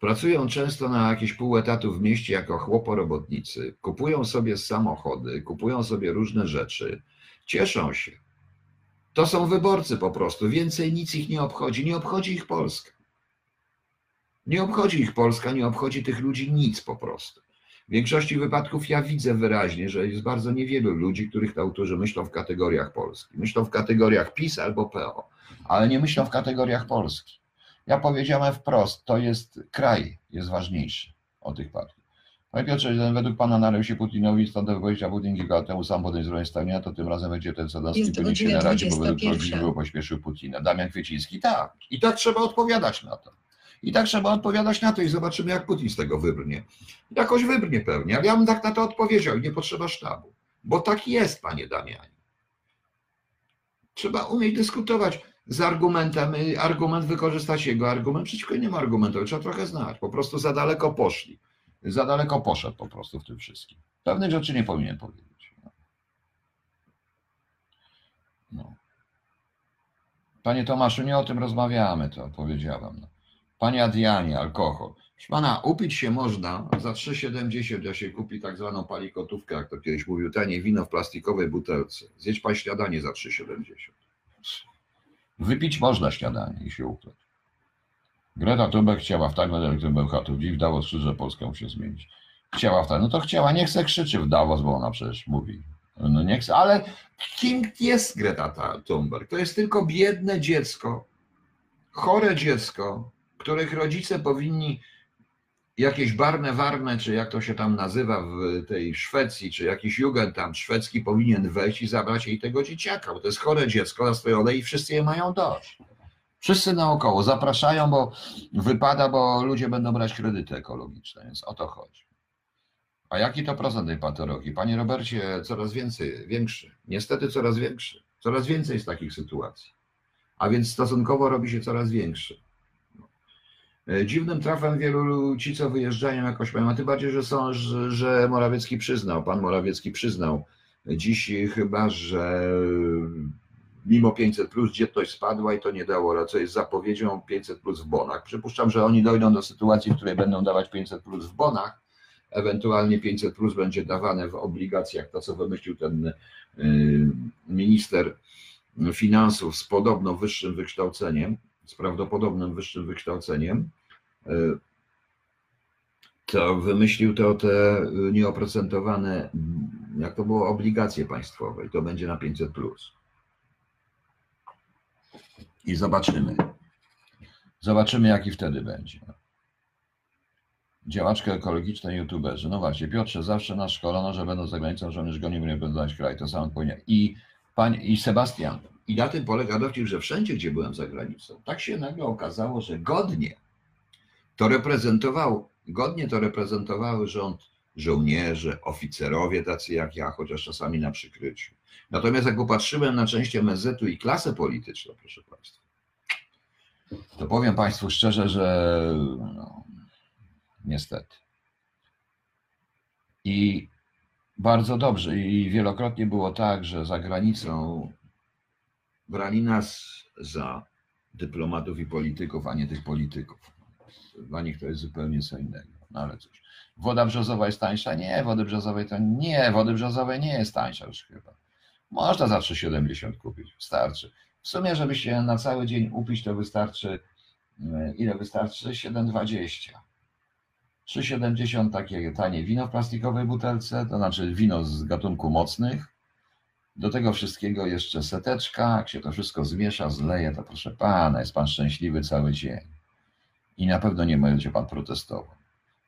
Pracują często na jakieś pół etatu w mieście jako chłoporobotnicy. Kupują sobie samochody, kupują sobie różne rzeczy. Cieszą się. To są wyborcy po prostu. Więcej nic ich nie obchodzi. Nie obchodzi ich Polska. Nie obchodzi ich Polska, nie obchodzi tych ludzi nic po prostu. W większości wypadków ja widzę wyraźnie, że jest bardzo niewielu ludzi, których autorzy myślą w kategoriach Polski. Myślą w kategoriach PiS albo PO, ale nie myślą w kategoriach Polski. Ja powiedziałem wprost, to jest kraj, jest ważniejszy od tych partii. Panie Piotrze, według Pana naleł się Putinowi Putin kilka lat temu sam podjął zrobić spełnienia, to tym razem będzie ten się godzina na Radzie, bo według 21. Progniego pośpieszył Putina. Damian Kwieciński, tak. I tak trzeba odpowiadać na to. I tak trzeba odpowiadać na to i zobaczymy, jak Putin z tego wybrnie. Jakoś wybrnie pewnie, ale ja bym tak na to odpowiedział i nie potrzeba sztabu. Bo tak jest, panie Damianie. Trzeba umieć dyskutować z argumentem, y, argument wykorzystać jego argument przeciwko innemu argumentowi. Trzeba trochę znać. Po prostu za daleko poszli. Za daleko poszedł po prostu w tym wszystkim. Pewnych rzeczy nie powinien powiedzieć. No. Panie Tomaszu, nie o tym rozmawiamy, to powiedziałem. Panie Adrianie, alkohol. Proszę pana, upić się można za 3,70 ja się kupi tak zwaną palikotówkę, jak to kiedyś mówił, tanie wino w plastikowej butelce. Zjedź pan śniadanie za 3,70. Wypić można śniadanie i się ukleć. Greta Thunberg chciała w tak elektryk Bełchatów, dziś w Davos krzyczy, że Polska musi się zmienić. Chciała w tak, no to chciała, nie chce krzyczy w Davos, bo ona przecież mówi. No nie chce, ale kim jest Greta Ta- Thunberg? To jest tylko biedne dziecko, chore dziecko, których rodzice powinni jakieś barne warne, czy jak to się tam nazywa w tej Szwecji, czy jakiś Jugendamt szwedzki powinien wejść i zabrać jej tego dzieciaka, bo to jest chore dziecko nastrojone i wszyscy je mają dość. Wszyscy naokoło zapraszają, bo wypada, bo ludzie będą brać kredyty ekologiczne, więc o to chodzi. A jaki to procent tej patologii? Panie Robercie, coraz więcej, większy. Niestety coraz większy. Coraz więcej jest takich sytuacji. A więc stosunkowo robi się coraz większy. Dziwnym trafem wielu lu- ci, co wyjeżdżają, jakoś mają, a tym bardziej, że są, że, że Morawiecki przyznał, pan Morawiecki przyznał dziś chyba, że mimo 500 plus dzietność spadła i to nie dało rady, co jest zapowiedzią 500 plus w bonach. Przypuszczam, że oni dojdą do sytuacji, w której będą dawać 500 plus w bonach, ewentualnie 500 plus będzie dawane w obligacjach, to co wymyślił ten y, minister finansów z podobno wyższym wykształceniem, z prawdopodobnym wyższym wykształceniem, y, to wymyślił to te nieoprocentowane, jak to było, obligacje państwowe i to będzie na 500 plus. I zobaczymy. Zobaczymy, jaki wtedy będzie. Działaczka ekologiczna youtuberzy. No właśnie, Piotrze, zawsze nas szkolono, że będą za granicą, żołnierz goni, nie będą kraj. To samo powinien. I, pań, I Sebastian. I na tym polega dowcip, że wszędzie, gdzie byłem za granicą, tak się nagle okazało, że godnie to reprezentował, godnie to reprezentowały rząd żołnierze, oficerowie tacy jak ja, chociaż czasami na przykryciu. Natomiast jak popatrzyłem na część MSZ-u i klasę polityczną, proszę Państwa, to powiem Państwu szczerze, że no, niestety. I bardzo dobrze, i wielokrotnie było tak, że za granicą brali nas za dyplomatów i polityków, a nie tych polityków. Dla nich to jest zupełnie co innego. No ale cóż. Woda brzozowa jest tańsza? Nie, wody brzozowej to nie, wody brzozowej nie jest tańsza już chyba. Można za 3,70 kupić, wystarczy. W sumie, żeby się na cały dzień upić, to wystarczy, e, ile wystarczy? 7,20. 3,70 takie tanie wino w plastikowej butelce, to znaczy wino z gatunku mocnych. Do tego wszystkiego jeszcze seteczka, jak się to wszystko zmiesza, zleje, to proszę pana, jest pan szczęśliwy cały dzień. I na pewno nie będzie pan protestował.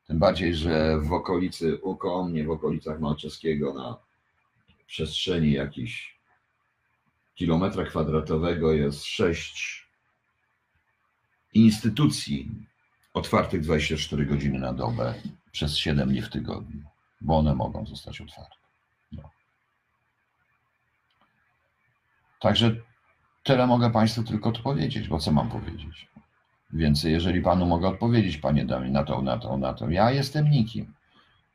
Tym bardziej, że w okolicy, koło mnie, w okolicach Malczewskiego, na przestrzeni jakichś kilometra kwadratowego jest sześć instytucji otwartych 24 godziny na dobę przez 7 dni w tygodniu, bo one mogą zostać otwarte. No. Także Tyle mogę Państwu tylko odpowiedzieć, bo co mam powiedzieć? Więcej, jeżeli Panu mogę odpowiedzieć, Panie Damie, na to, na to, na to. Ja jestem nikim.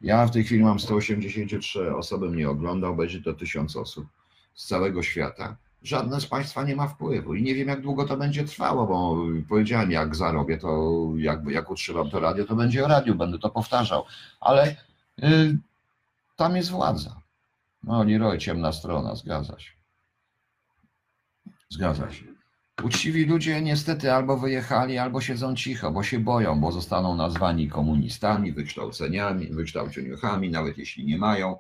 Ja w tej chwili mam 183 osoby mnie ogląda, obejrzy to 1000 osób z całego świata. Żadne z Państwa nie ma wpływu i nie wiem, jak długo to będzie trwało, bo powiedziałem, jak zarobię, to jak, jak utrzymam to radio, to będzie o radiu, będę to powtarzał, ale y, tam jest władza. No, Leroy, ciemna strona, zgadza się. Zgadza się. Uczciwi ludzie niestety albo wyjechali, albo siedzą cicho, bo się boją, bo zostaną nazwani komunistami, wykształceniami, wykształceniuchami, nawet jeśli nie mają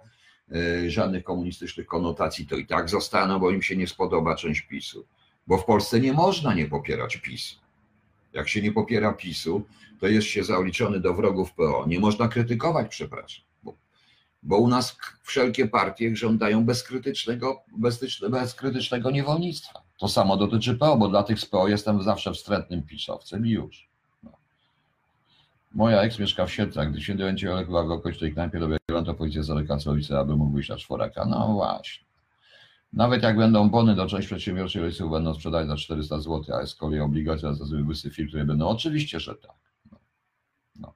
żadnych komunistycznych konotacji, to i tak zostaną, bo im się nie spodoba część PiSu. Bo w Polsce nie można nie popierać PiSu. Jak się nie popiera PiSu, to jest się zaliczony do wrogów PO. Nie można krytykować, przepraszam. Bo, bo u nas wszelkie partie żądają bezkrytycznego, bezkrytycznego niewolnictwa. To samo dotyczy PO, bo dla tych z PO jestem zawsze wstrętnym pisowcem i już. Moja ex mieszka w Siedlcach. Gdy się dowiedziałem, ale chyba w okolicznej knajpie dobieram to policja za Kacowice, aby mógł wyjść na czworaka. No właśnie. Nawet jak będą bony do części przedsiębiorczych rodziców będą sprzedać za 400 zł, a z kolei obligacje za łysy firm, które będą. Oczywiście, że tak. No. No.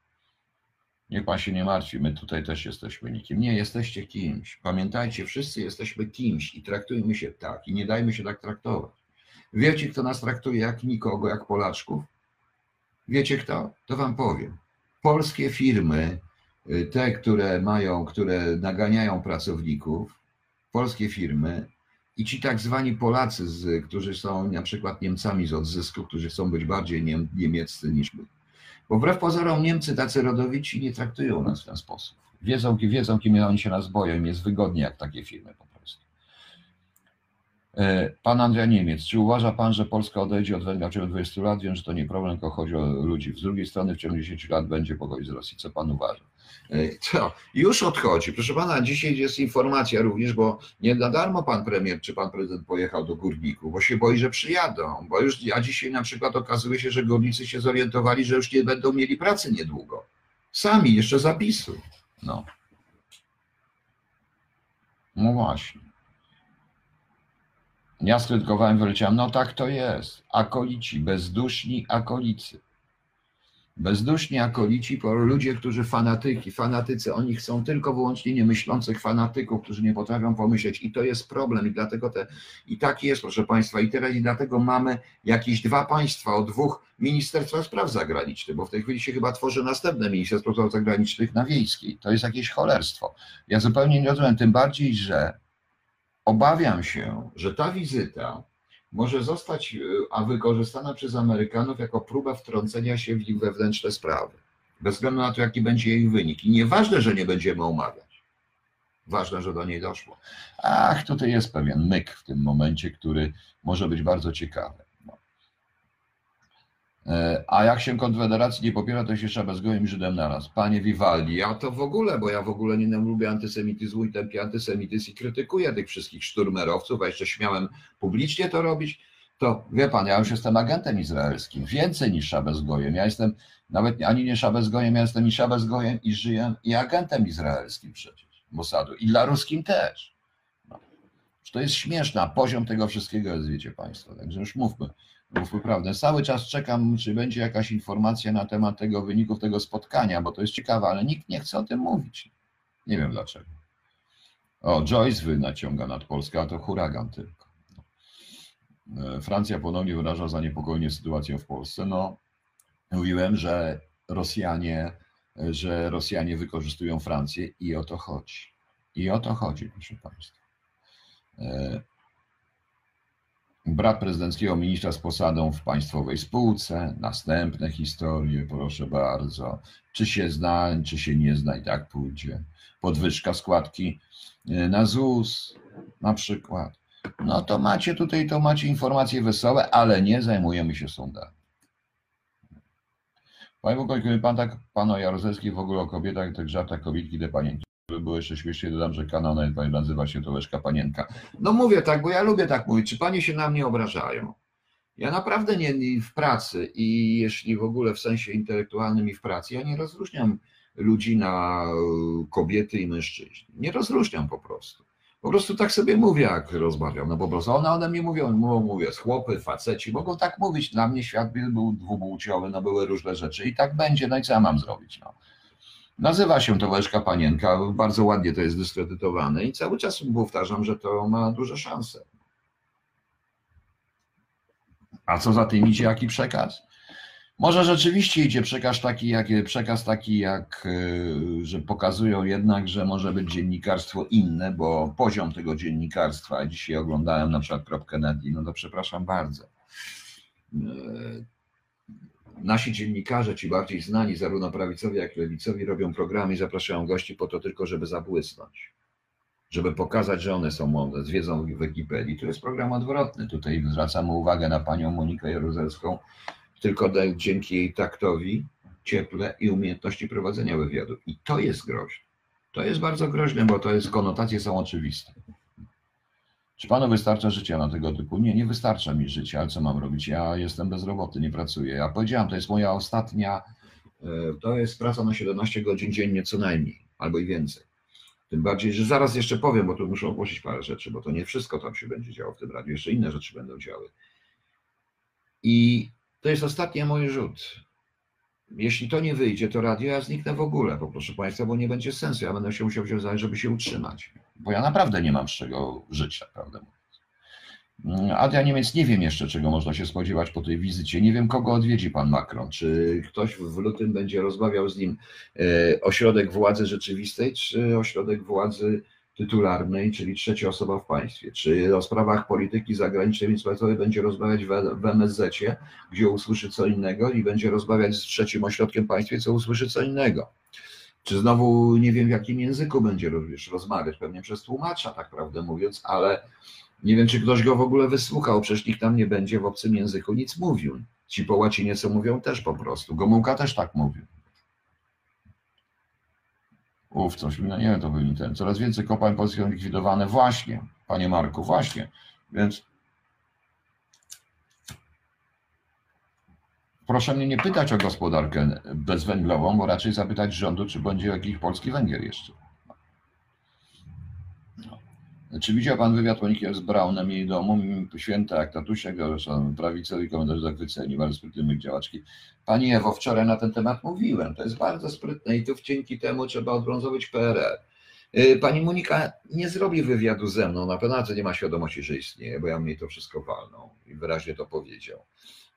Niech pan się nie martwi, my tutaj też jesteśmy nikim. Nie, jesteście kimś. Pamiętajcie, wszyscy jesteśmy kimś i traktujmy się tak i nie dajmy się tak traktować. Wiecie, kto nas traktuje jak nikogo, jak Polaczków? Wiecie kto? To wam powiem. Polskie firmy, y, te, które mają, które naganiają pracowników, polskie firmy i ci tak zwani Polacy, z, którzy są na przykład Niemcami z odzysku, którzy chcą być bardziej niem, niemieccy niż my. Bo wbrew pozorom Niemcy tacy rodowici nie traktują nas w ten sposób. Wiedzą, wiedzą kim oni się nas boją, im jest wygodnie jak takie firmy Pan Andrzej Niemiec, czy uważa Pan, że Polska odejdzie od węgla w ciągu 20 lat? Wiem, że to nie problem, tylko chodzi o ludzi. Z drugiej strony w ciągu 10 lat będzie pogodzić z Rosji. Co Pan uważa? E, Co? Już odchodzi. Proszę Pana, dzisiaj jest informacja również, bo nie na darmo Pan Premier czy Pan Prezydent pojechał do Górników, bo się boi, że przyjadą. Bo już, a dzisiaj na przykład okazuje się, że górnicy się zorientowali, że już nie będą mieli pracy niedługo. Sami, jeszcze zapisu. No. No właśnie. Ja skrytykowałem, wyleciałem, no tak to jest. Akolici, bezduszni akolicy. Bezduszni akolici, ludzie, którzy fanatyki, fanatycy, oni chcą tylko wyłącznie niemyślących fanatyków, którzy nie potrafią pomyśleć i to jest problem i dlatego te, i tak jest, proszę Państwa, i teraz i dlatego mamy jakieś dwa państwa o dwóch Ministerstwa Spraw Zagranicznych, bo w tej chwili się chyba tworzy następne Ministerstwo Spraw Zagranicznych na Wiejskiej. To jest jakieś cholerstwo. Ja zupełnie nie rozumiem, tym bardziej, że obawiam się, że ta wizyta może zostać y, a wykorzystana przez Amerykanów jako próba wtrącenia się w ich wewnętrzne sprawy. Bez względu na to, jaki będzie jej wynik. I nieważne, że nie będziemy omawiać. Ważne, że do niej doszło. Ach, tutaj jest pewien myk w tym momencie, który może być bardzo ciekawy. E, A jak się Konfederacji nie popiera, to się trzeba bezgojem i Żydem naraz. Panie Vivaldi, ja to w ogóle, bo ja w ogóle nie lubię antysemityzmu i tępię antysemityzm i krytykuję tych wszystkich szturmerowców, a jeszcze śmiałem publicznie to robić, to wie pan, ja już jestem agentem izraelskim, więcej niż Szabezgojem. Ja jestem nawet ani nie Szabezgojem, ja jestem i Szabezgojem, i żyję, i agentem izraelskim przecież, Mossadu. I dla ruskim też. No. To jest śmieszne, a poziom tego wszystkiego jest, wiecie państwo, także już mówmy. Mówmy prawdę. Cały czas czekam, czy będzie jakaś informacja na temat tego wyników tego spotkania, bo to jest ciekawe, ale nikt nie chce o tym mówić. Nie wiem dlaczego. O, Joyce wy naciąga nad Polskę, a to huragan tylko. E, Francja ponownie wyraża zaniepokojenie sytuacją w Polsce. No, mówiłem, że Rosjanie, że Rosjanie wykorzystują Francję i o to chodzi. I o to chodzi, proszę Państwa. Brat prezydenckiego ministra z posadą w państwowej spółce. Następne historie, proszę bardzo. Czy się zna, czy się nie zna, i tak pójdzie. Podwyżka składki e, na ZUS na przykład. No to macie tutaj, to macie informacje wesołe, ale nie zajmujemy się sądami. Panie kiedy pan tak, pan o w ogóle o kobietach, tych żartach kobietki, te panienki, żeby było jeszcze śmieszniej, dodam, że kanał nawet nazywa się to Panienka. No mówię tak, bo ja lubię tak mówić. Czy panie się na mnie obrażają? Ja naprawdę nie, w pracy i jeśli w ogóle w sensie intelektualnym i w pracy, ja nie rozróżniam ludzi na e, kobiety i mężczyźni. Nie rozróżniam po prostu. Po prostu tak sobie mówię, jak rozmawiam. No po prostu one ode mnie mówią, mówią, mówię, chłopy, faceci, mogą tak mówić. Dla mnie świat był- był dwupłciowy, no były różne rzeczy i tak będzie, no i co ja mam zrobić, no. Nazywa się to Panienka, bardzo ładnie to jest dyskredytowane i cały czas powtarzam, że to ma duże szanse. A co za tym idzie, jaki przekaz? Może rzeczywiście idzie przekaz taki, jak, przekaz taki, jak, y, że pokazują jednak, że może być dziennikarstwo inne, bo poziom tego dziennikarstwa, dzisiaj oglądałem na przykład Prop Kennedy, no to przepraszam bardzo. Nasi dziennikarze, ci bardziej znani, zarówno prawicowi, jak i lewicowi, robią programy i zapraszają gości po to tylko, żeby zabłysnąć. Żeby pokazać, że one są mądre, z wiedzą w Wikipedii. To jest program odwrotny. Tutaj zwracamy uwagę na panią Monikę Jaruzelską, tylko dzięki jej taktowi, cieple i umiejętności prowadzenia wywiadu. I to jest groźne. To jest bardzo groźne, bo to jest, konotacje są oczywiste. Czy panu wystarcza życia na tego typu? Nie, nie wystarcza mi życia, ale co mam robić? Ja jestem bezrobotny, nie pracuję. Ja powiedziałem, to jest moja ostatnia, e, to jest praca na 17 godzin dziennie co najmniej, albo i więcej. Tym bardziej, że zaraz jeszcze powiem, bo tu muszę ogłosić parę rzeczy, bo to nie wszystko tam się będzie działo w tym radiu, jeszcze inne rzeczy będą działy. I to jest ostatni mój rzut. Jeśli to nie wyjdzie, to radio ja zniknę w ogóle, bo proszę Państwa, bo nie będzie sensu. Ja będę się musiał wziąć, żeby się utrzymać. Bo ja naprawdę nie mam z czego żyć, naprawdę mówiąc. Mm, A ja Niemiec nie wiem jeszcze, czego można się spodziewać po tej wizycie. Nie wiem, kogo odwiedzi pan Macron. Czy ktoś w lutym będzie rozmawiał z nim e, ośrodek władzy rzeczywistej, czy ośrodek władzy tytularnej, czyli trzecia osoba w państwie. Czy o sprawach polityki zagranicznej międzynarodowej będzie rozmawiać w, w MSZ-cie, gdzie usłyszy co innego i będzie rozmawiać z trzecim ośrodkiem państwie, co usłyszy co innego. Czy znowu nie wiem w jakim języku będzie również rozmawiać, pewnie przez tłumacza, tak prawdę mówiąc, ale nie wiem, czy ktoś go w ogóle wysłuchał, przecież nikt tam nie będzie w obcym języku nic mówił. Ci po łacinie co mówią też po prostu. Gomułka też tak mówił. Uf, coś mi, no nie wiem, to był ten. Coraz więcej kopalń polskich likwidowane. Właśnie, panie Marku, właśnie. Więc proszę mnie nie pytać o gospodarkę bezwęglową, bo raczej zapytać rządu, czy będzie jakiś polski węgiel jeszcze. No. Czy widział pan wywiad Moniki z Braunem jej domu? Święta jak tatusia, zresztą prawicowi komentarz zachwyceni, bardzo sprytny działaczki. Pani Ewo, wczoraj na ten temat mówiłem. To jest bardzo sprytne i tu dzięki temu trzeba odbrązować PRL. Yy, Pani Monika nie zrobi wywiadu ze mną, na pewno nie ma świadomości, że istnieje, bo ja mnie to wszystko walną i wyraźnie to powiedział.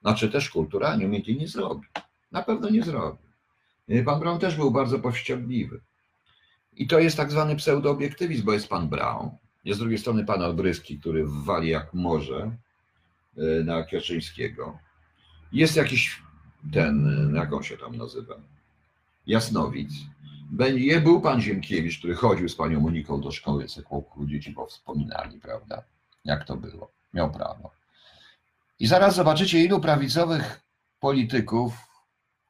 Znaczy też kulturalnie to nie zrobi. Na pewno nie zrobi. Yy, Pan Brown też był bardzo powściągliwy. I to jest tak zwany pseudooobiektywizm, bo jest pan Brown, jest z drugiej strony pan Albryski, który wali jak może yy, na Kwiaczyńskiego. Jest jakiś ten, jak on się tam nazywa, Jasnowic. Będzie, był pan Ziemkiewicz, który chodził z panią Moniką do szkoły, co dzieci powspominali, prawda? Jak to było? Miał prawo. I zaraz zobaczycie, ilu prawicowych polityków,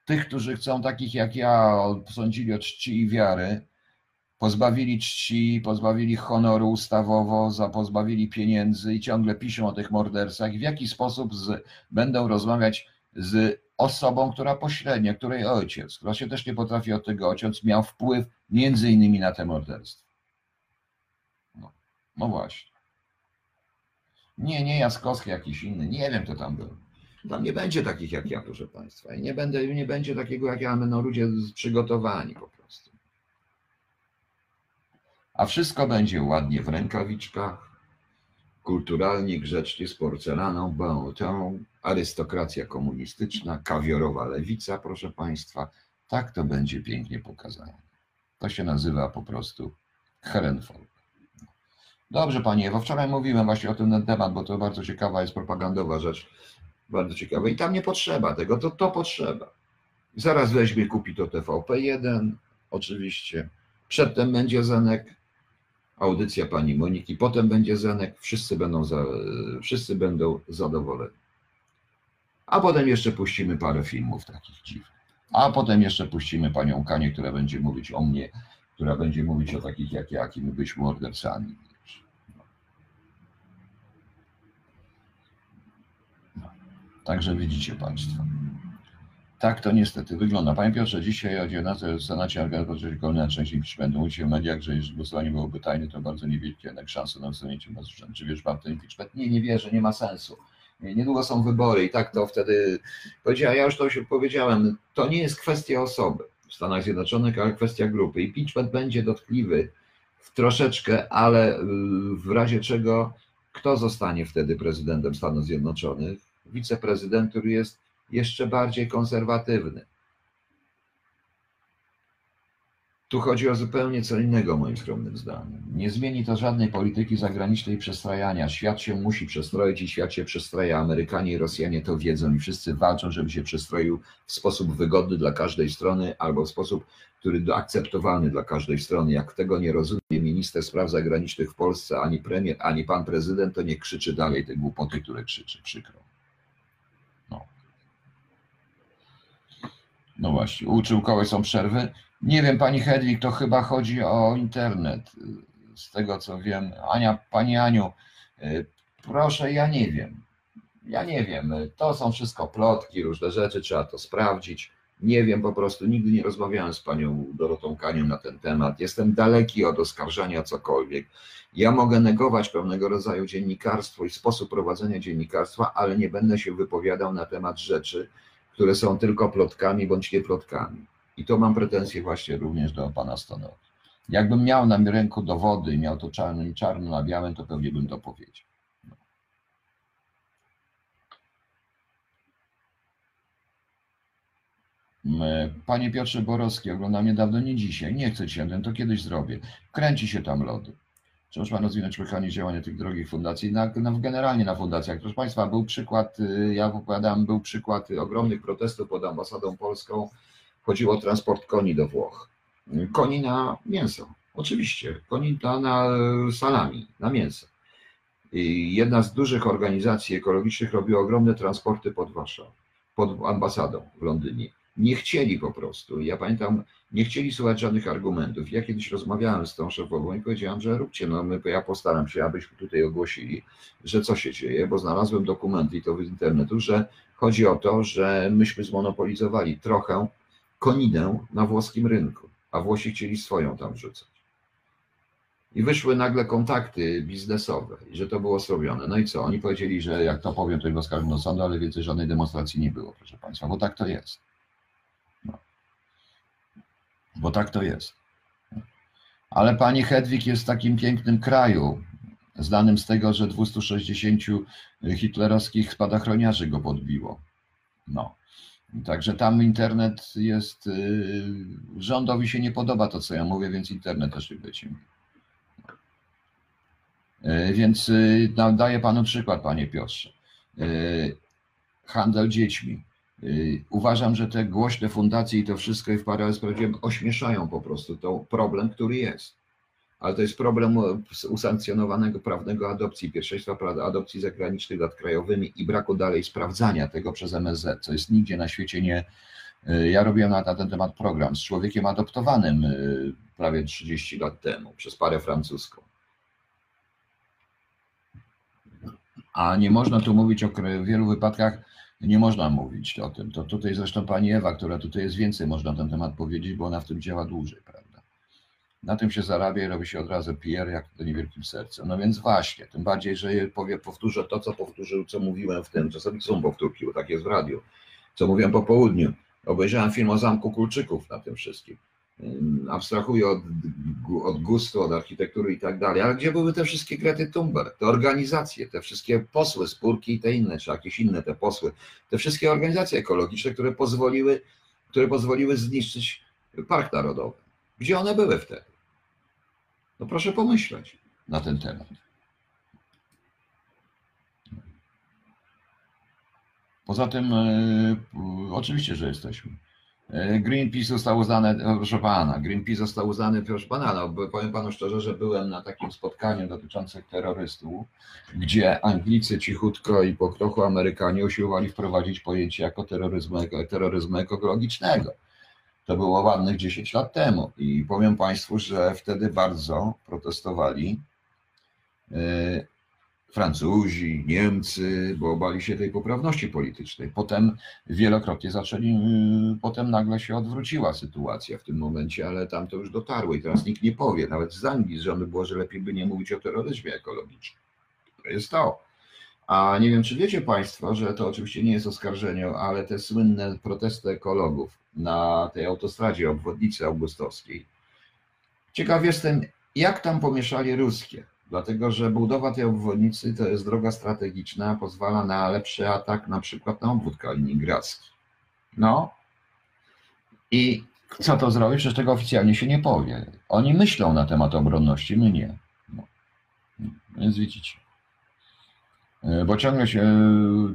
tych, którzy chcą takich jak ja, sądzili o czci i wiary, pozbawili czci, pozbawili honoru ustawowo, pozbawili pieniędzy i ciągle piszą o tych mordercach, w jaki sposób z, będą rozmawiać z osobą, która pośrednio, której ojciec, która się też nie potrafi od tego ociąć, miał wpływ między innymi na te morderstwa. No, no właśnie. Nie, nie Jaskowski, jakiś inny, nie wiem kto tam był. Tam nie będzie takich jak ja, proszę Państwa. I nie, będę, nie będzie takiego jak ja, będą ludzie przygotowani po prostu. A wszystko będzie ładnie w rękawiczkach, kulturalnie, grzecznie, z porcelaną, tą arystokracja komunistyczna, kawiorowa lewica, proszę Państwa. Tak to będzie pięknie pokazane. To się nazywa po prostu Herenfolk. Dobrze, Panie Ewo, wczoraj mówiłem właśnie o tym na temat, bo to bardzo ciekawa jest propagandowa rzecz. Bardzo ciekawa. I tam nie potrzeba tego, to to potrzeba. Zaraz weźmie, kupi to TVP1, oczywiście. Przedtem będzie Zenek, audycja pani Moniki, potem będzie Zenek, wszyscy będą, za, wszyscy będą zadowoleni. A potem jeszcze puścimy parę filmów takich dziwnych. A potem jeszcze puścimy panią Kanię, która będzie mówić o mnie, która będzie mówić o takich jak ja, jakimi byśmy mordercami. wiesz. No. No. Także widzicie Państwo. Tak to niestety wygląda. Panie Piotrze, dzisiaj o 19 w Senacie Organizacji Kolejna część impeachmentu mówi się w mediach, że jeżeli głosowanie byłoby tajne, to bardzo niewielkie jednak szanse na usunięcie urzędu. Czy wiesz pan ten impeachment? Nie, nie wierzę, nie ma sensu. Nie, Niedługo są wybory i tak to wtedy powiedziałem, ja już to się powiedziałem, to nie jest kwestia osoby w Stanach Zjednoczonych, ale kwestia grupy. Impeachment będzie dotkliwy w troszeczkę, ale w razie czego kto zostanie wtedy prezydentem Stanów Zjednoczonych? Wiceprezydent, który jest jeszcze bardziej konserwatywny. Tu chodzi o zupełnie co innego, moim skromnym zdaniem. Nie zmieni to żadnej polityki zagranicznej przestrajania. Świat się musi przestroić i świat się przestraja. Amerykanie i Rosjanie to wiedzą i wszyscy walczą, żeby się przestroił w sposób wygodny dla każdej strony albo w sposób, który akceptowalny dla każdej strony. Jak tego nie rozumie minister spraw zagranicznych w Polsce, ani premier, ani pan prezydent, to nie krzyczy dalej te głupoty, które krzyczy. Przykro. No. No właśnie, uczył kogoś są przerwy. Nie wiem, pani Hedwig, to chyba chodzi o internet. Z tego co wiem. Ania, pani Aniu, y, proszę, ja nie wiem. Ja nie wiem. To są wszystko plotki, różne rzeczy, trzeba to sprawdzić. Nie wiem, po prostu nigdy nie rozmawiałem z panią Dorotą Kanią na ten temat. Jestem daleki od oskarżania cokolwiek. Ja mogę negować pewnego rodzaju dziennikarstwo i sposób prowadzenia dziennikarstwa, ale nie będę się wypowiadał na temat rzeczy, które są tylko plotkami bądź nie plotkami. I to mam pretensje właśnie również do pana Stanowi. Jakbym miał na ręku dowody miał to czarno, czarno na białym, to pewnie bym to powiedział. Mm, Panie Piotrze Borowski, oglądam niedawno, nie dzisiaj, nie chcę dzisiaj, to kiedyś zrobię. Kręci się tam lody. Czy można rozwinąć mechanizm działania tych drogich fundacji? Na, na, generalnie na fundacjach. Proszę Państwa, był przykład, y, ja opowiadałem, był przykład ogromnych protestów pod ambasadą polską. Chodziło o transport koni do Włoch. Koni na mięso, oczywiście. Koni na, na salami, na mięso. I jedna z dużych organizacji ekologicznych robiła ogromne transporty pod Warszawą, pod ambasadą w Londynie. Nie chcieli po prostu. Ja pamiętam, nie chcieli słuchać żadnych argumentów. Ja kiedyś rozmawiałem z tą szefową i powiedziałem, że róbcie, no my, ja postaram się, abyśmy tutaj ogłosili, że co się dzieje, bo znalazłem dokumenty i to z internetu, że chodzi o to, że myśmy zmonopolizowali trochę koninę na włoskim rynku, a Włosi chcieli swoją tam wrzucać. I wyszły nagle kontakty biznesowe, że to było zrobione. No i co? Oni powiedzieli, że jak to powiem, to ich oskarżą do sądu, ale więcej żadnej demonstracji nie było, proszę Państwa, bo tak to jest. Bo tak to jest. Ale pani Hedwig jest w takim pięknym kraju, znanym z tego, że 260 hitlerowskich spadochroniarzy go podbiło. No. Także tam internet jest. Yy, rządowi się nie podoba to, co ja mówię, więc internet też leci. Yy, więc yy, no, daję panu przykład, panie Piotrze. Yy, handel dziećmi. Yy, Uważam, że te głośne fundacje i to wszystko i w parę powiedziałem, ośmieszają po prostu to problem, który jest. Ale to jest problem usankcjonowanego prawnego adopcji, pierwszeństwa adopcji zagranicznych nad krajowymi i braku dalej sprawdzania tego przez MSZ, co jest nigdzie na świecie nie. Yy, Ja robiłem na, na ten temat program z człowiekiem adoptowanym yy, prawie 30 lat temu przez parę francuską. A nie można tu mówić o w wielu wypadkach, nie można mówić o tym. To tutaj zresztą pani Ewa, która tutaj jest więcej, można na ten temat powiedzieć, bo ona w tym działa dłużej, prawda? Na tym się zarabia i robi się od razu PR, jak to niewielkim sercem. No więc właśnie, tym bardziej, że powie, powtórzę to, co powtórzył, co mówiłem w tym, czasami są powtórki, bo tak jest w radiu, co mówiłem po południu. Obejrzałem film o Zamku Kulczyków na tym wszystkim. Abstrahuję od, od gustu, od architektury i tak dalej, ale gdzie były te wszystkie Grety Thunberg, te organizacje, te wszystkie posły, spórki i te inne, czy jakieś inne te posły, te wszystkie organizacje ekologiczne, które pozwoliły, które pozwoliły zniszczyć Park Narodowy. Gdzie one były wtedy? No proszę pomyśleć na ten temat. Poza tym, e, oczywiście, że jesteśmy. E, Greenpeace został uznany, e, proszę pana, Greenpeace został uznany, proszę pana, no, powiem panu szczerze, że byłem na takim spotkaniu dotyczącym terrorystów, gdzie Anglicy cichutko i po kroku Amerykanie usiłowali wprowadzić pojęcie jako terroryzmu, terroryzmu ekologicznego. To było ładnych 10 lat temu i powiem Państwu, że wtedy bardzo protestowali yy, Francuzi, Niemcy, bo bali się tej poprawności politycznej. Potem wielokrotnie zaczęli, yy, potem nagle się odwróciła sytuacja w tym momencie, ale tam to już dotarło i teraz nikt nie powie, nawet z Anglii żony było, że lepiej by nie mówić o terroryzmie ekologicznym. To jest to. A nie wiem, czy wiecie Państwo, że to oczywiście nie jest oskarżenie, ale te słynne protesty ekologów na tej autostradzie obwodnicy augustowskiej. Ciekaw jestem, jak tam pomieszali ruskie, dlatego że budowa tej obwodnicy to jest droga strategiczna, pozwala na lepszy atak na przykład na obwód kaliningradzki. No i co to zrobić? Przecież tego oficjalnie się nie powie. Oni myślą na temat obronności, my nie. No. Więc widzicie. E, Bo ciągle się,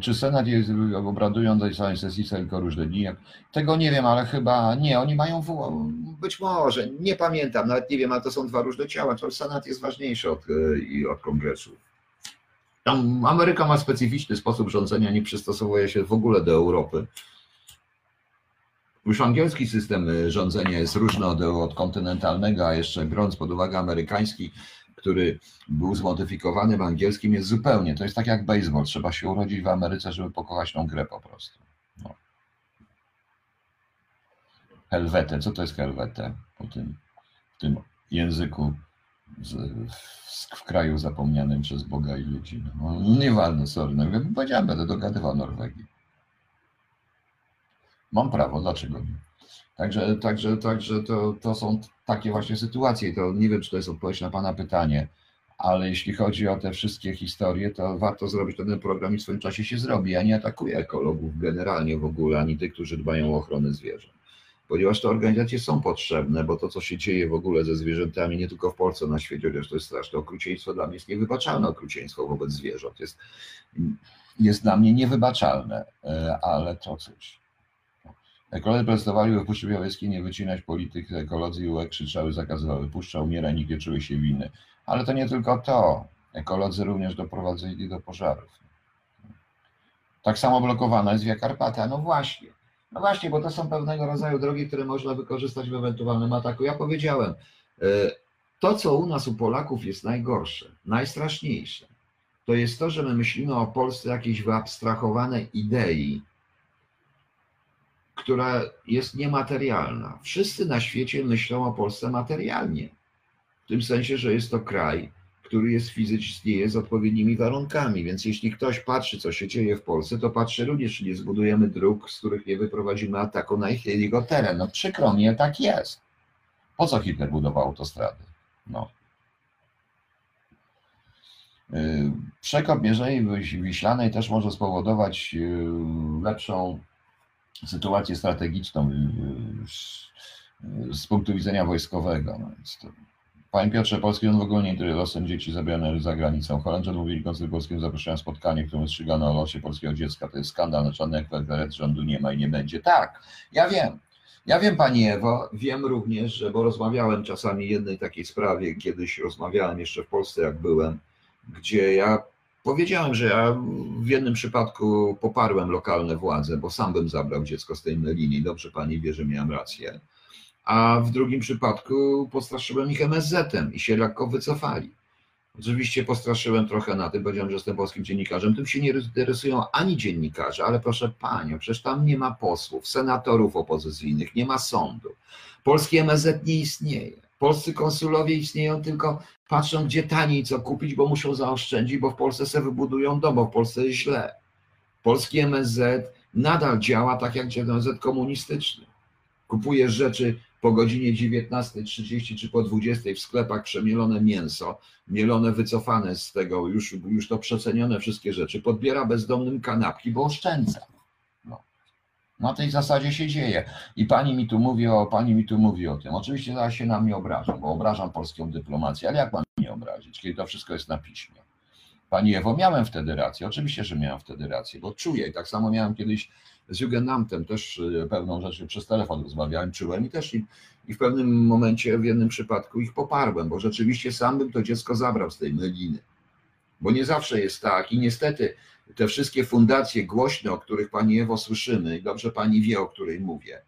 czy Senat jest obradują tej samej sesji tylko różne dni, tego nie wiem, ale chyba nie, oni mają, być może, nie pamiętam, nawet nie wiem, ale to są dwa różne ciała, to Senat jest ważniejszy od, e, od Kongresu. Tam Ameryka ma specyficzny sposób rządzenia, nie przystosowuje się w ogóle do Europy. Już angielski system e, rządzenia jest różny od, od kontynentalnego, a jeszcze biorąc pod uwagę amerykański, który był zmodyfikowanym angielskim, jest zupełnie. To jest tak jak baseball. Trzeba się urodzić w Ameryce, żeby pokochać tą grę po prostu. No. Helvetę. Co to jest helvetę? Po tym, w tym języku z, w, w kraju zapomnianym przez Boga i ludzi. No, nieważne, sorry. No, powiedziałem, będę dogadywał Norwegii. Mam prawo, dlaczego nie? Także, także, także to, to są takie właśnie sytuacje. To nie wiem, czy to jest odpowiedź na Pana pytanie, ale jeśli chodzi o te wszystkie historie, to warto zrobić ten program i w swoim czasie się zrobi. Ja nie atakuję ekologów generalnie w ogóle, ani tych, którzy dbają o ochronę zwierząt. Ponieważ te organizacje są potrzebne, bo to, co się dzieje w ogóle ze zwierzętami, nie tylko w Polsce, na świecie, chociaż to jest straszne okrucieństwo, dla mnie jest niewybaczalne okrucieństwo wobec zwierząt. Jest, jest dla mnie niewybaczalne, e, ale to cóż. Ekolodzy protestowali, by Puszczy Białowieskiej nie wycinać polityk, ekolodzy UE krzyczały, zakazywały, puszcza umiera, nikt nie czuje się winny. Ale to nie tylko to. Ekolodzy również doprowadzili do pożarów. Tak samo blokowana jest Via Carpatia. No właśnie. No właśnie, bo to są pewnego rodzaju drogi, które można wykorzystać w ewentualnym ataku. Ja powiedziałem, e, to co u nas, u Polaków jest najgorsze, najstraszniejsze, to jest to, że my myślimy o Polsce jakiejś wyabstrahowanej idei, która jest niematerialna. Wszyscy na świecie myślą o Polsce materialnie. W tym sensie, że jest to kraj, który jest fizycznie z odpowiednimi warunkami. Więc jeśli ktoś patrzy, co się dzieje w Polsce, to patrzy również, czy nie zbudujemy dróg, z których nie wyprowadzimy ataku na ich, jego teren. No przykro ale tak jest. Po co Hitler budował autostrady? No. Yy, Przekop Mierzei Wiślanej też może spowodować yy, lepszą sytuację strategiczną yy, z punktu widzenia wojskowego. No więc to, Panie Piotrze, polski rząd w ogóle nie interesuje losem dzieci zabierane za granicą. Holendrzy odmówili Konstytucji Polskiego zapraszają spotkanie, w którym strzygano o losie polskiego dziecka. To jest skandal, na żadnych kwestii rządu nie ma i nie będzie. Tak, ja wiem. Ja wiem, Pani Ewo, wiem również, że, bo rozmawiałem czasami jednej takiej sprawie, kiedyś rozmawiałem jeszcze w Polsce, jak byłem, gdzie ja powiedziałem, że ja w jednym przypadku poparłem lokalne władze, bo sam bym zabrał dziecko z tej linii. Dobrze Pani wie, że miałem rację a w drugim przypadku postraszyłem ich MSZ-em i się lekko wycofali. Oczywiście postraszyłem trochę na tym, powiedziałem, że jestem polskim dziennikarzem. Tym się nie interesują ani dziennikarze, ale proszę panią, przecież tam nie ma posłów, senatorów opozycyjnych, nie ma sądu. Polski MSZ nie istnieje. Polscy konsulowie istnieją tylko patrzą, gdzie taniej co kupić, bo muszą zaoszczędzić, bo w Polsce se wybudują dom, bo w Polsce jest źle. Polski MSZ nadal działa tak jak MSZ komunistyczny. Kupujesz rzeczy po godzinie 19.30 czy po 20.00 w sklepach przemielone mięso, mielone, wycofane z tego, już, już to przecenione wszystkie rzeczy, podbiera bezdomnym kanapki, bo oszczędza. Na tej zasadzie się dzieje. I pani mi tu mówi o, pani mi tu mówi o tym. Oczywiście zaraz się na mnie obrażam, bo obrażam polską dyplomację, ale jak mam mnie obrazić, kiedy to wszystko jest na piśmie? Pani Ewo, miałem wtedy rację. Oczywiście, że miałem wtedy rację, bo czuję. I tak samo miałem kiedyś z Jugendamtem też pewną rzecz przez telefon rozmawiałem, czułem i też i, i w pewnym momencie, w jednym przypadku ich poparłem, bo rzeczywiście sam bym to dziecko zabrał z tej meliny. Bo nie zawsze jest tak i niestety te wszystkie fundacje głośne, o których Pani Ewo słyszymy i dobrze Pani wie, o której mówię,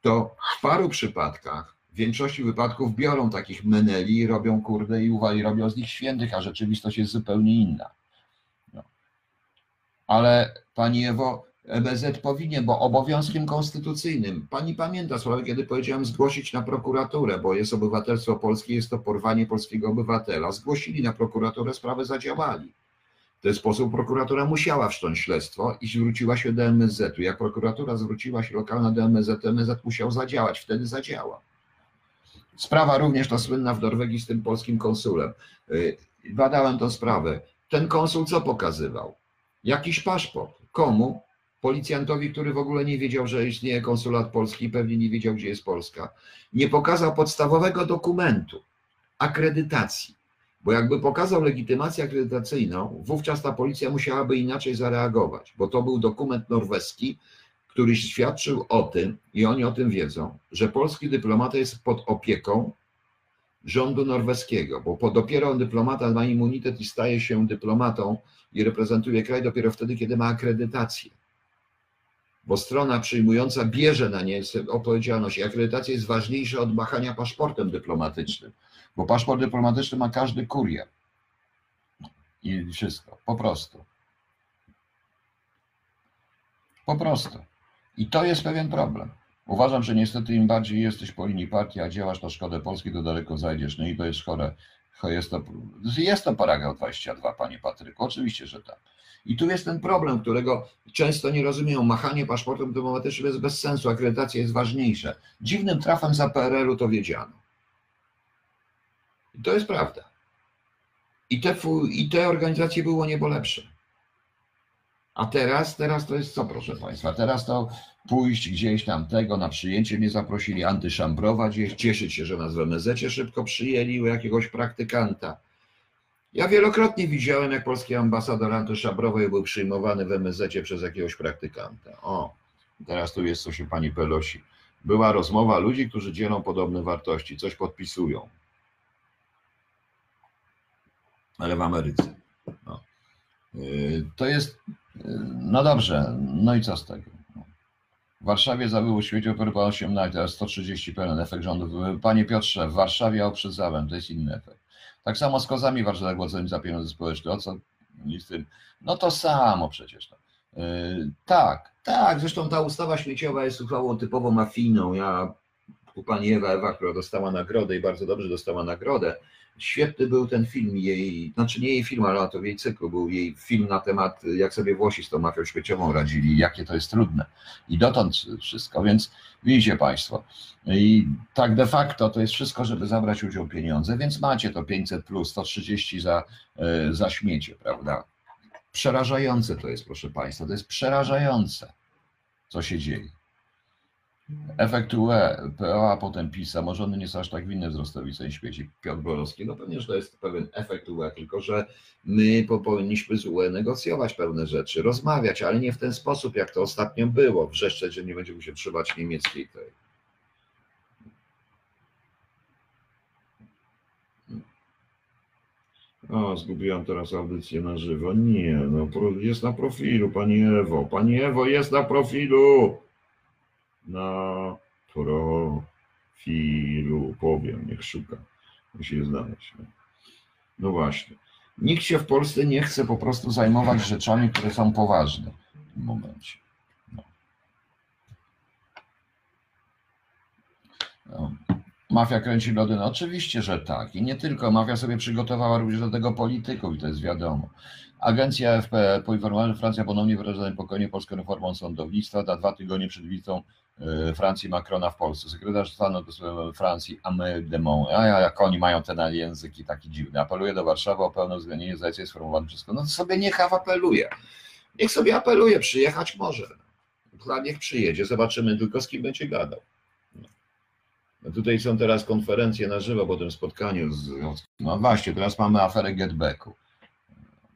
to w paru przypadkach, w większości wypadków biorą takich meneli, robią kurde i uwali, robią z nich świętych, a rzeczywistość jest zupełnie inna. Ale pani Ewo, MZ powinien, bo obowiązkiem konstytucyjnym. Pani pamięta słowa, kiedy powiedziałem zgłosić na prokuraturę, bo jest obywatelstwo polskie, jest to porwanie polskiego obywatela. Zgłosili na prokuraturę, sprawę zadziałali. W ten sposób prokuratura musiała wszcząć śledztwo i zwróciła się do MSZ-u. Jak prokuratura zwróciła się lokalna do MSZ, MSZ musiał zadziałać, wtedy zadziała. Sprawa również to słynna w Norwegii z tym polskim konsulem. Yy, Badałem tę sprawę. Ten konsul co pokazywał? Jakiś paszport. Komu? Policjantowi, który w ogóle nie wiedział, że istnieje konsulat polski i pewnie nie wiedział, gdzie jest Polska. Nie pokazał podstawowego dokumentu, akredytacji. Bo jakby pokazał legitymację akredytacyjną, wówczas ta policja musiałaby inaczej zareagować, bo to był dokument norweski, który świadczył o tym, i oni o tym wiedzą, że polski dyplomata jest pod opieką rządu norweskiego, bo dopiero dyplomata ma immunitet i staje się dyplomatą i reprezentuje kraj dopiero wtedy, kiedy ma akredytację. Bo strona przyjmująca bierze na nie odpowiedzialność i akredytacja jest ważniejsza od machania paszportem dyplomatycznym, bo paszport dyplomatyczny ma każdy kurier. I wszystko, po prostu. Po prostu. I to jest pewien problem. Uważam, że niestety im bardziej jesteś po linii partii, a działasz na szkodę Polski, to daleko zajdziesz. No i to jest chore. cho- Jest to, jest to paragraf 22, panie Patryku. Oczywiście, że tak. I tu jest ten problem, którego często nie rozumieją. Machanie paszportem dyplomatycznym jest bez sensu, akredytacja jest ważniejsza. Dziwnym trafem za PRL-u to wiedziano. I to jest prawda. I te, I te organizacje były o niebo lepsze. A teraz, teraz to jest co, proszę Państwa? Teraz to pójść gdzieś tam tego na przyjęcie mnie zaprosili, antyszambrować, cieszyć się, że nas w MSZ szybko przyjęli u jakiegoś praktykanta. Ja wielokrotnie widziałem, jak polski ambasador antyszambrowy był przyjmowany w MSZ przez jakiegoś praktykanta. O, teraz tu jest coś u pani Pelosi. Była rozmowa ludzi, którzy dzielą podobne wartości, coś podpisują. Ale w Ameryce. No. Yy, To jest, yy, no dobrze, no i co z tego? W Warszawie zabyło świecie operowało 18, teraz 130 pełen efekt rządów. Panie Piotrze, w Warszawie oprzedzałem, to jest inny efekt. Tak samo z kozami warszawskimi płaconymi za pieniądze społeczne. O co z tym? No to samo przecież. Yy, tak, tak. Zresztą ta ustawa śmieciowa jest uchwałą typowo mafijną. Ja u pani Ewa Ewa, która dostała nagrodę i bardzo dobrze dostała nagrodę. Świetny był ten film jej, znaczy nie jej film, ale to w jej cyklu był jej film na temat, jak sobie Włosi z tą mafią śmieciową radzili, jakie to jest trudne. I dotąd wszystko, więc widzicie Państwo. I tak de facto to jest wszystko, żeby zabrać udział pieniądze, więc macie to 500 plus 130 za, e, za śmiecie, prawda? Przerażające to jest, proszę Państwa, to jest przerażające, co się dzieje. Efekt UE, PO, a potem PiS, samorządy nie są aż tak winne wzrostowi cen śmieci. Piotr Borowski, no pewnie, że to jest pewien efekt UE, tylko że my po, powinniśmy z UE negocjować pewne rzeczy, rozmawiać, ale nie w ten sposób, jak to ostatnio było, wrzeszczeć, że nie będziemy się trzymać niemieckiej tej. O, zgubiłam teraz audycję na żywo. Nie, no jest na profilu, pani Ewo. Pani Ewo, jest na profilu. Na profilu. Powiem, niech szuka. Musi je znaleźć. No. no właśnie. Nikt się w Polsce nie chce po prostu zajmować rzeczami, które są poważne w tym momencie. No. No. Mafia kręci lody? No oczywiście, że tak. I nie tylko. Mafia sobie przygotowała również do tego polityków i to jest wiadomo. Agencja FP poinformowała, że Francja ponownie wyraża zaniepokojenie polską reformą sądownictwa na dwa tygodnie przed wizytą Francji Macrona w Polsce. Sekretarz stanu do Francji Amélie de Mont, a jak oni mają ten języki taki dziwny, apeluje do Warszawy o pełne uwzględnienie zaleceń sformułowanych przez No sobie niech apeluje. Niech sobie apeluje, przyjechać może. Niech przyjedzie, zobaczymy tylko z kim będzie gadał. No tutaj są teraz konferencje na żywo po tym spotkaniu. Z... No właśnie, teraz mamy aferę Getbacku.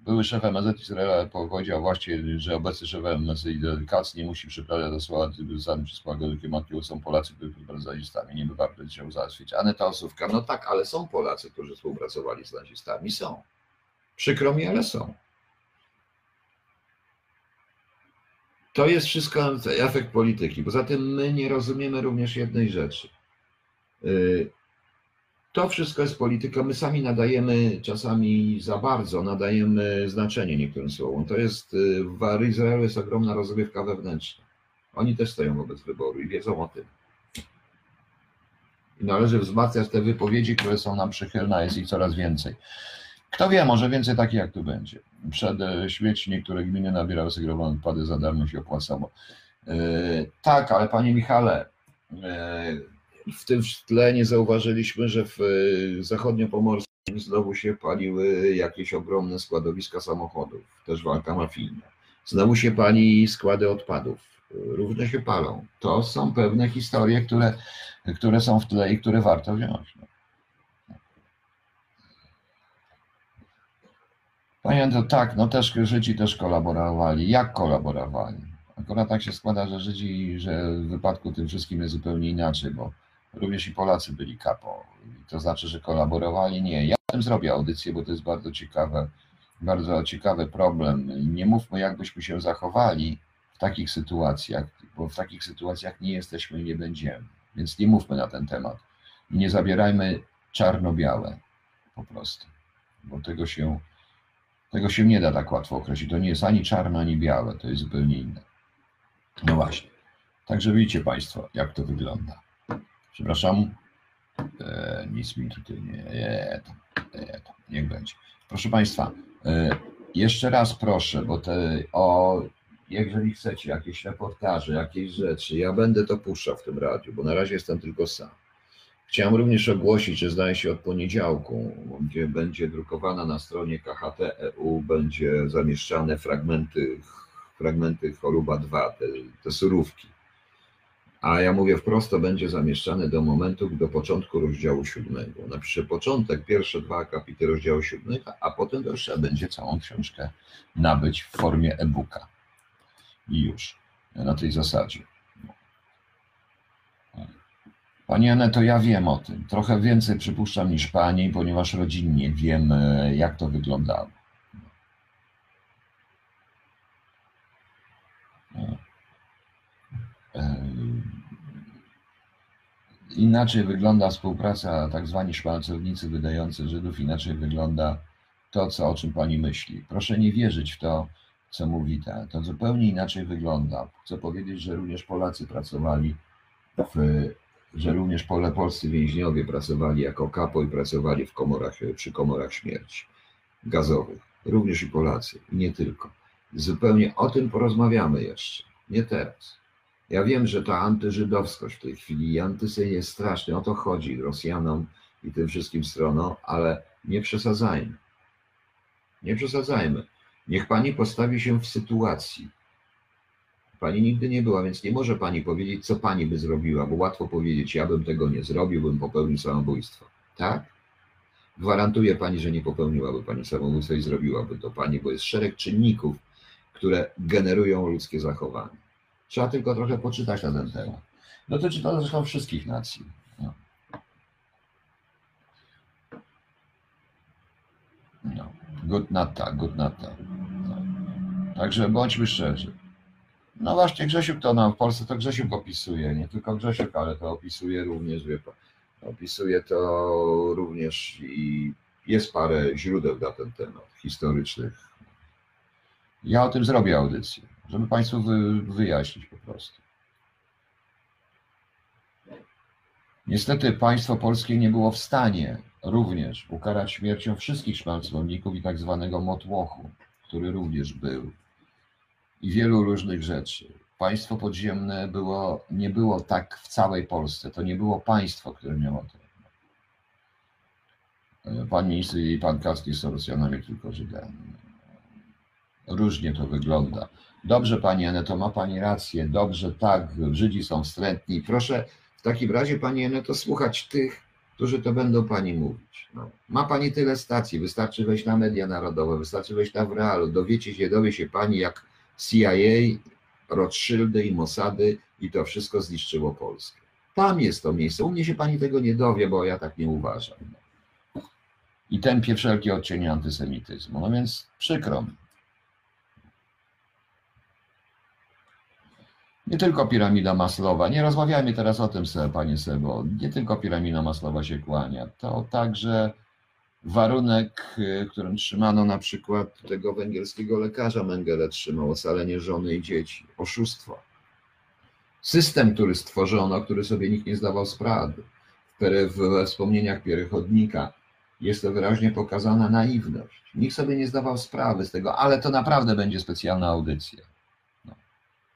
Były szef MSZ Izraela powiedział właśnie, że obecny szef MSZ Kac nie musi przyprawiać do słowa typyzami przez Płagodykiem Matkiego. Są Polacy, którzy współpracowali z nazistami. Nie bywa chciał załatwić. Aneta Osówka, no tak, ale są Polacy, którzy współpracowali z nazistami. Są. Przykro mi, ale są. To jest wszystko efekt polityki. Poza tym my nie rozumiemy również jednej rzeczy. Yy, To wszystko jest polityka. My sami nadajemy czasami za bardzo, nadajemy znaczenie niektórym słowom. To jest, y, w Izraelu jest ogromna rozgrywka wewnętrzna. Oni też stoją wobec wyboru i wiedzą o tym. I należy wzmacniać te wypowiedzi, które są nam przychylne, jest ich coraz więcej. Kto wie, może więcej takich jak tu będzie. Przed e, śmiercią niektóre gminy nabierały segregowane odpady za darmo się opłacało. E, tak, ale panie Michale, e, w tym tle nie zauważyliśmy, że w e, zachodniopomorskim znowu się paliły jakieś ogromne składowiska samochodów, też walka mafijna. Znowu się pali składy odpadów, e, różne się palą. To są pewne historie, które, które są w tle i które warto wziąć. No. Panie, to tak, no też Żydzi też kolaborowali. Jak kolaborowali? Akurat tak się składa, że Żydzi, że w wypadku tym wszystkim jest zupełnie inaczej, bo również i Polacy byli kapo. To znaczy, że kolaborowali? Nie. Ja tym zrobię audycję, bo to jest bardzo ciekawe, bardzo ciekawy problem. Nie mówmy, jakbyśmy się zachowali w takich sytuacjach, bo w takich sytuacjach nie jesteśmy i nie będziemy. Więc nie mówmy na ten temat. Nie zabierajmy czarno-białe po prostu, bo tego się, tego się nie da tak łatwo określić. To nie jest ani czarno, ani białe, to jest zupełnie inne. No właśnie. Także widzicie Państwo, jak to wygląda. Przepraszam. E, nic mi tutaj nie. Nie, tam, nie, tam, niech będzie. Proszę Państwa, e, jeszcze raz proszę, bo te o. Jeżeli chcecie jakieś reportaże, jakieś rzeczy, ja będę to puszczał w tym radiu, bo na razie jestem tylko sam. Chciałem również ogłosić, że zdaje się od poniedziałku, gdzie będzie drukowana na stronie KHT.eu, będzie zamieszczane fragmenty, fragmenty Choroba 2, te, te surówki. A ja mówię wprost, to będzie zamieszczane do momentu, do początku rozdziału siódmego. Napiszę początek, pierwsze dwa akapity rozdziału siódmego, a potem to już trzeba będzie całą książkę nabyć w formie e-booka. I już na tej zasadzie. Pani Aneto, ja wiem o tym. Trochę więcej przypuszczam niż pani, ponieważ rodzinnie wiem, e, jak to wyglądało. E, Inaczej wygląda współpraca tak zwani wydający Żydów, inaczej wygląda to, co, o czym pani myśli. Proszę nie wierzyć w to, co mówi ta. To zupełnie inaczej wygląda. Chcę powiedzieć, że również Polacy pracowali w że również pole polscy więźniowie pracowali jako kapo i pracowali w komorach, przy komorach śmierci gazowych. Również i Polacy, i nie tylko. Zupełnie o tym porozmawiamy jeszcze, nie teraz. Ja wiem, że ta antyżydowskość w tej chwili i antysejm jest straszny, o to chodzi Rosjanom i tym wszystkim stronom, ale nie przesadzajmy. Nie przesadzajmy. Niech pani postawi się w sytuacji, Pani nigdy nie była, więc nie może pani powiedzieć, co pani by zrobiła, bo łatwo powiedzieć, ja bym tego nie zrobił, bym popełnił samobójstwo. Tak? Gwarantuję pani, że nie popełniłaby pani samobójstwa i zrobiłaby to pani, bo jest szereg czynników, które generują ludzkie zachowanie. Trzeba tylko trochę poczytać na ten temat. Dotyczy to zresztą wszystkich nacji. No. No. Good nata, good nata. No. Także bądźmy szczerzy. No właśnie Grzesiuk to nam w Polsce to Grzesiuk opisuje, nie tylko Grzesiuk, ale to opisuje również, wie opisuje to również i jest parę źródeł na ten temat historycznych. Ja o tym zrobię audycję, żeby Państwu wy, wyjaśnić po prostu. Niestety państwo polskie nie było w stanie również ukarać śmiercią wszystkich szmalcowników i tak zwanego motłochu, który również był i wielu różnych rzeczy. Państwo podziemne było, nie było tak w całej Polsce. To nie było państwo, które miało to. Pan minister i pan Kaski są Rosjanami, tylko Żydami. Różnie to wygląda. Dobrze, pani Aneto, ma pani rację. Dobrze, tak, Żydzi są wstrętni. Proszę w takim razie, pani Aneto, słuchać tych, którzy to będą pani mówić. No. Ma pani tyle stacji, wystarczy wejść na media narodowe, wystarczy wejść na w realu, dowiecie się, dowie się pani, jak CIA, Rothschildy i Mossady i to wszystko zniszczyło Polskę. Tam jest to miejsce. U mnie się pani tego nie dowie, bo ja tak nie uważam. I tępię wszelkie odcienie antysemityzmu. No więc przykro mi. Nie tylko piramida Maslowa, nie rozmawiajmy teraz o tym, panie Sebo, nie tylko piramida Maslowa się kłania, to także warunek, y, którym trzymano na przykład tego węgierskiego lekarza Mengele, trzymał ocalenie żony i dzieci, oszustwo. System, który stworzono, który sobie nikt nie zdawał sprawy. We wspomnieniach Piery Chodnika jest to wyraźnie pokazana naiwność. Nikt sobie nie zdawał sprawy z tego, ale to naprawdę będzie specjalna audycja.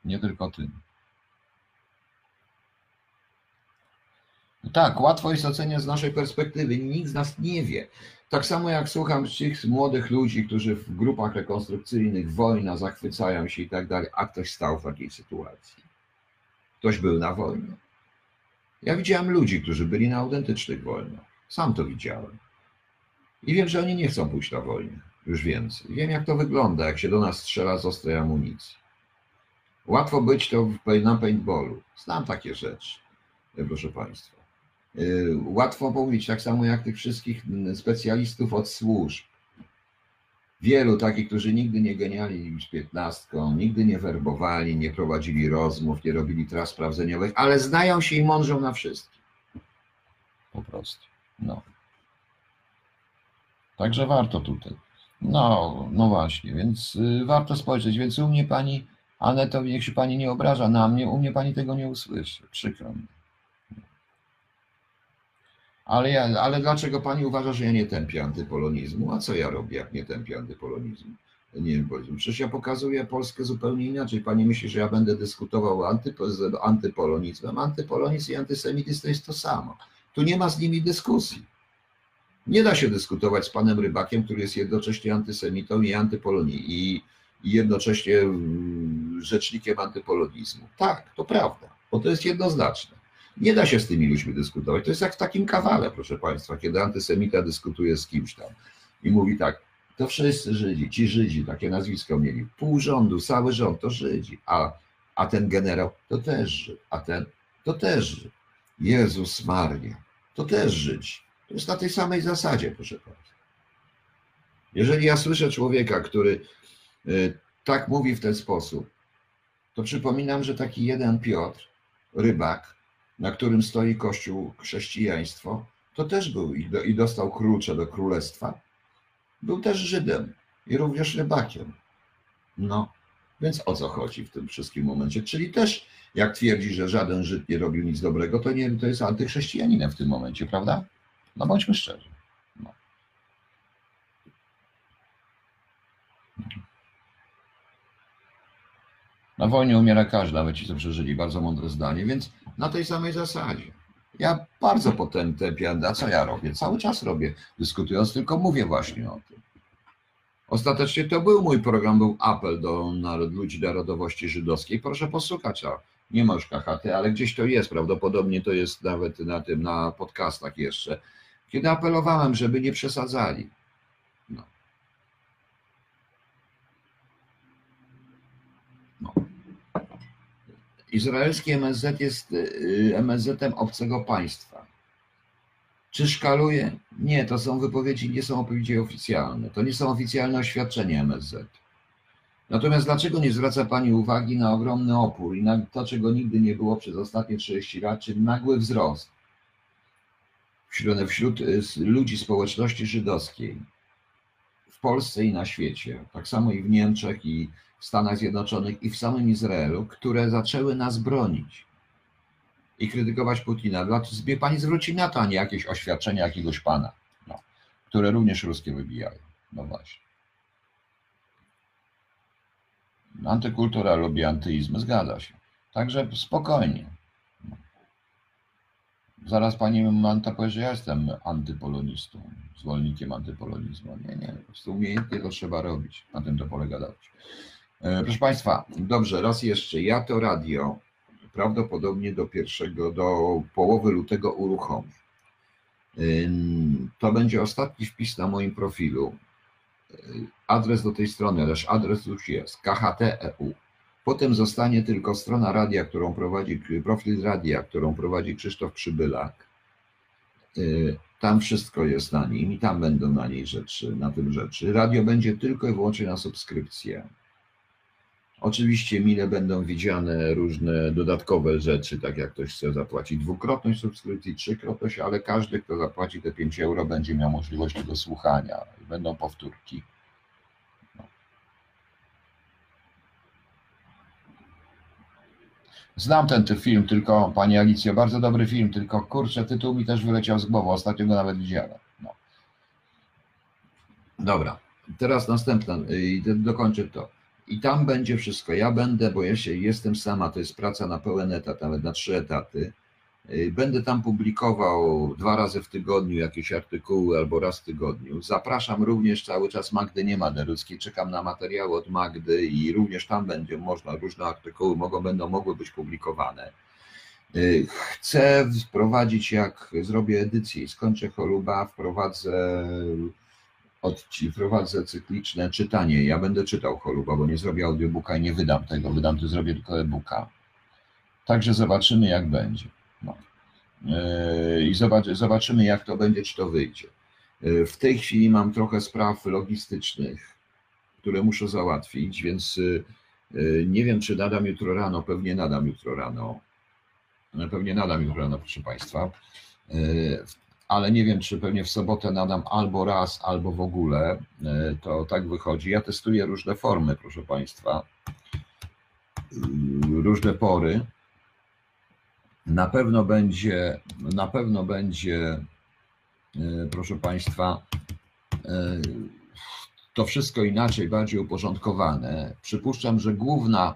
Nie tylko tym. No tak, łatwo jest oceniać z naszej perspektywy. Nikt z nas nie wie. Tak samo jak słucham tych młodych ludzi, którzy w grupach rekonstrukcyjnych, wojna, zachwycają się i tak dalej, a ktoś stał w takiej sytuacji. Ktoś był na wojnie. Ja widziałem ludzi, którzy byli na autentycznych wojnach. Sam to widziałem. I wiem, że oni nie chcą pójść na wojnę. Już więcej. Wiem, jak to wygląda, jak się do nas strzela z ostrej amunicji. Łatwo być to w, na paintballu. Znam takie rzeczy, e, proszę Państwa. Yy, Łatwo mówić, tak samo jak tych wszystkich specjalistów od służb. Wielu takich, którzy nigdy nie geniali z piętnastką, nigdy nie werbowali, nie prowadzili rozmów, nie robili tras sprawdzeniowych, ale znają się i mądrzą na wszystkim. Po prostu. No. Także warto tutaj. No, no właśnie, więc y, warto spojrzeć. Więc u mnie pani, Aneto, niech się pani nie obraża na mnie, u mnie pani tego nie usłyszy. Przykro mi. Ale, ja, ale dlaczego pani uważa, że ja nie tępię antypolonizmu? A co ja robię, jak nie tępię antypolonizmu? Nie wiem, przecież ja pokazuję Polskę zupełnie inaczej. Pani myśli, że ja będę dyskutował antypo, z antypolonizmem? Antypolonizm i antysemityzm to jest to samo. Tu nie ma z nimi dyskusji. Nie da się dyskutować z panem Rybakiem, który jest jednocześnie antysemitą i antypoloni i, i jednocześnie mm, rzecznikiem antypolonizmu. Tak, to prawda, bo to jest jednoznaczne. Nie da się z tymi ludźmi dyskutować. To jest jak w takim kawale, proszę Państwa, kiedy antysemita dyskutuje z kimś tam i mówi tak, to wszyscy Żydzi, ci Żydzi, takie nazwisko mieli, pół rządu, cały rząd to Żydzi, a, a ten generał to też Żyd, a ten to też Żyd. Jezus Maria, to też Żydzi. To jest na tej samej zasadzie, proszę Państwa. Jeżeli ja słyszę człowieka, który tak mówi w ten sposób, to przypominam, że taki jeden Piotr, rybak, na którym stoi Kościół chrześcijaństwo, to też był i, do, i dostał klucze do królestwa. Był też Żydem i również rybakiem. No, więc o co chodzi w tym wszystkim momencie? Czyli też, jak twierdzi, że żaden Żyd nie robił nic dobrego, to nie, to jest antychrześcijaninem w tym momencie, prawda? No bądźmy szczerzy. Na wojnie umiera każdy, nawet ci, co przeżyli. Bardzo mądre zdanie, więc na tej samej zasadzie. Ja bardzo potem tępię, a co ja robię? Cały czas robię, dyskutując, tylko mówię właśnie o tym. Ostatecznie to był mój program, był apel do narod, ludzi narodowości żydowskiej. Proszę posłuchać, a nie ma już KHT, ale gdzieś to jest, prawdopodobnie to jest nawet na tym, na podcastach jeszcze, kiedy apelowałem, żeby nie przesadzali. Izraelski MSZ jest y, MSZ-em obcego państwa. Czy szkaluje? Nie, to są wypowiedzi, nie są wypowiedzi oficjalne. To nie są oficjalne oświadczenia MSZ. Natomiast dlaczego nie zwraca Pani uwagi na ogromny opór i na to, czego nigdy nie było przez ostatnie 30 lat, czyli nagły wzrost wśród, wśród y, ludzi społeczności żydowskiej w Polsce i na świecie, tak samo i w Niemczech, i w Stanach Zjednoczonych, i w samym Izraelu, które zaczęły nas bronić i krytykować Putina. Dlaczego mnie pani zwróci na to, a nie jakieś oświadczenia jakiegoś pana, no, które również ruskie wybijają. No właśnie. Antykultura lubi antyizm, zgadza się. Także spokojnie. Zaraz pani Manta powie, że ja jestem antypolonistą, zwolennikiem antypolonizmu. Nie, nie, po prostu umiejętnie to trzeba robić. Na tym to polega dać. E, Proszę Państwa, dobrze, raz jeszcze. Ja to radio prawdopodobnie do pierwszego, do połowy lutego uruchomię. Ym, To będzie ostatni wpis na moim profilu. Y, Adres do tej strony, ależ adres już jest, KHT.eu. Potem zostanie tylko strona radia, którą prowadzi, profil radia, którą prowadzi Krzysztof Przybylak. Tam wszystko jest na nim i tam będą na niej rzeczy, na tym rzeczy. Radio będzie tylko i wyłącznie na subskrypcję. Oczywiście mile będą widziane różne dodatkowe rzeczy, tak jak ktoś chce zapłacić dwukrotność subskrypcji, trzykrotność, ale każdy, kto zapłaci te 5 euro, będzie miał możliwość tego słuchania. Będą powtórki. Znam ten, film, tylko Pani Alicjo, bardzo dobry film, tylko kurczę, tytuł mi też wyleciał z głowy, ostatnio go nawet widziałem. No. Dobra, teraz następna do- dokończę to. I tam będzie wszystko. Ja będę, bo ja się jestem sama, to jest praca na pełen etat, nawet na trzy etaty. Y, Będę tam publikował dwa razy w tygodniu jakieś artykuły albo raz w tygodniu. Zapraszam również cały czas Magdy nie ma Deruckiej. Czekam na materiały od Magdy i również tam będzie można, różne artykuły mogą, będą mogły być publikowane. Y, Chcę wprowadzić, jak zrobię edycję i skończę choluba, wprowadzę odci, wprowadzę cykliczne czytanie. Ja będę czytał choluba, bo nie zrobię audiobooka i nie wydam tego. Wydam to zrobię tylko e-booka. Także zobaczymy, jak będzie. No. Yy, I zobacz, zobaczymy, jak to będzie, czy to wyjdzie. Yy, W tej chwili mam trochę spraw logistycznych, które muszę załatwić, więc yy, nie wiem, czy nadam jutro rano. Pewnie nadam jutro rano. Pewnie nadam jutro rano, proszę Państwa. Ale nie wiem, czy pewnie w sobotę nadam albo raz, albo w ogóle. Yy, To tak wychodzi. Ja testuję różne formy, proszę Państwa. Yy, Różne pory. Na pewno będzie, na pewno będzie, e, proszę Państwa, e, to wszystko inaczej, bardziej uporządkowane. Przypuszczam, że główna,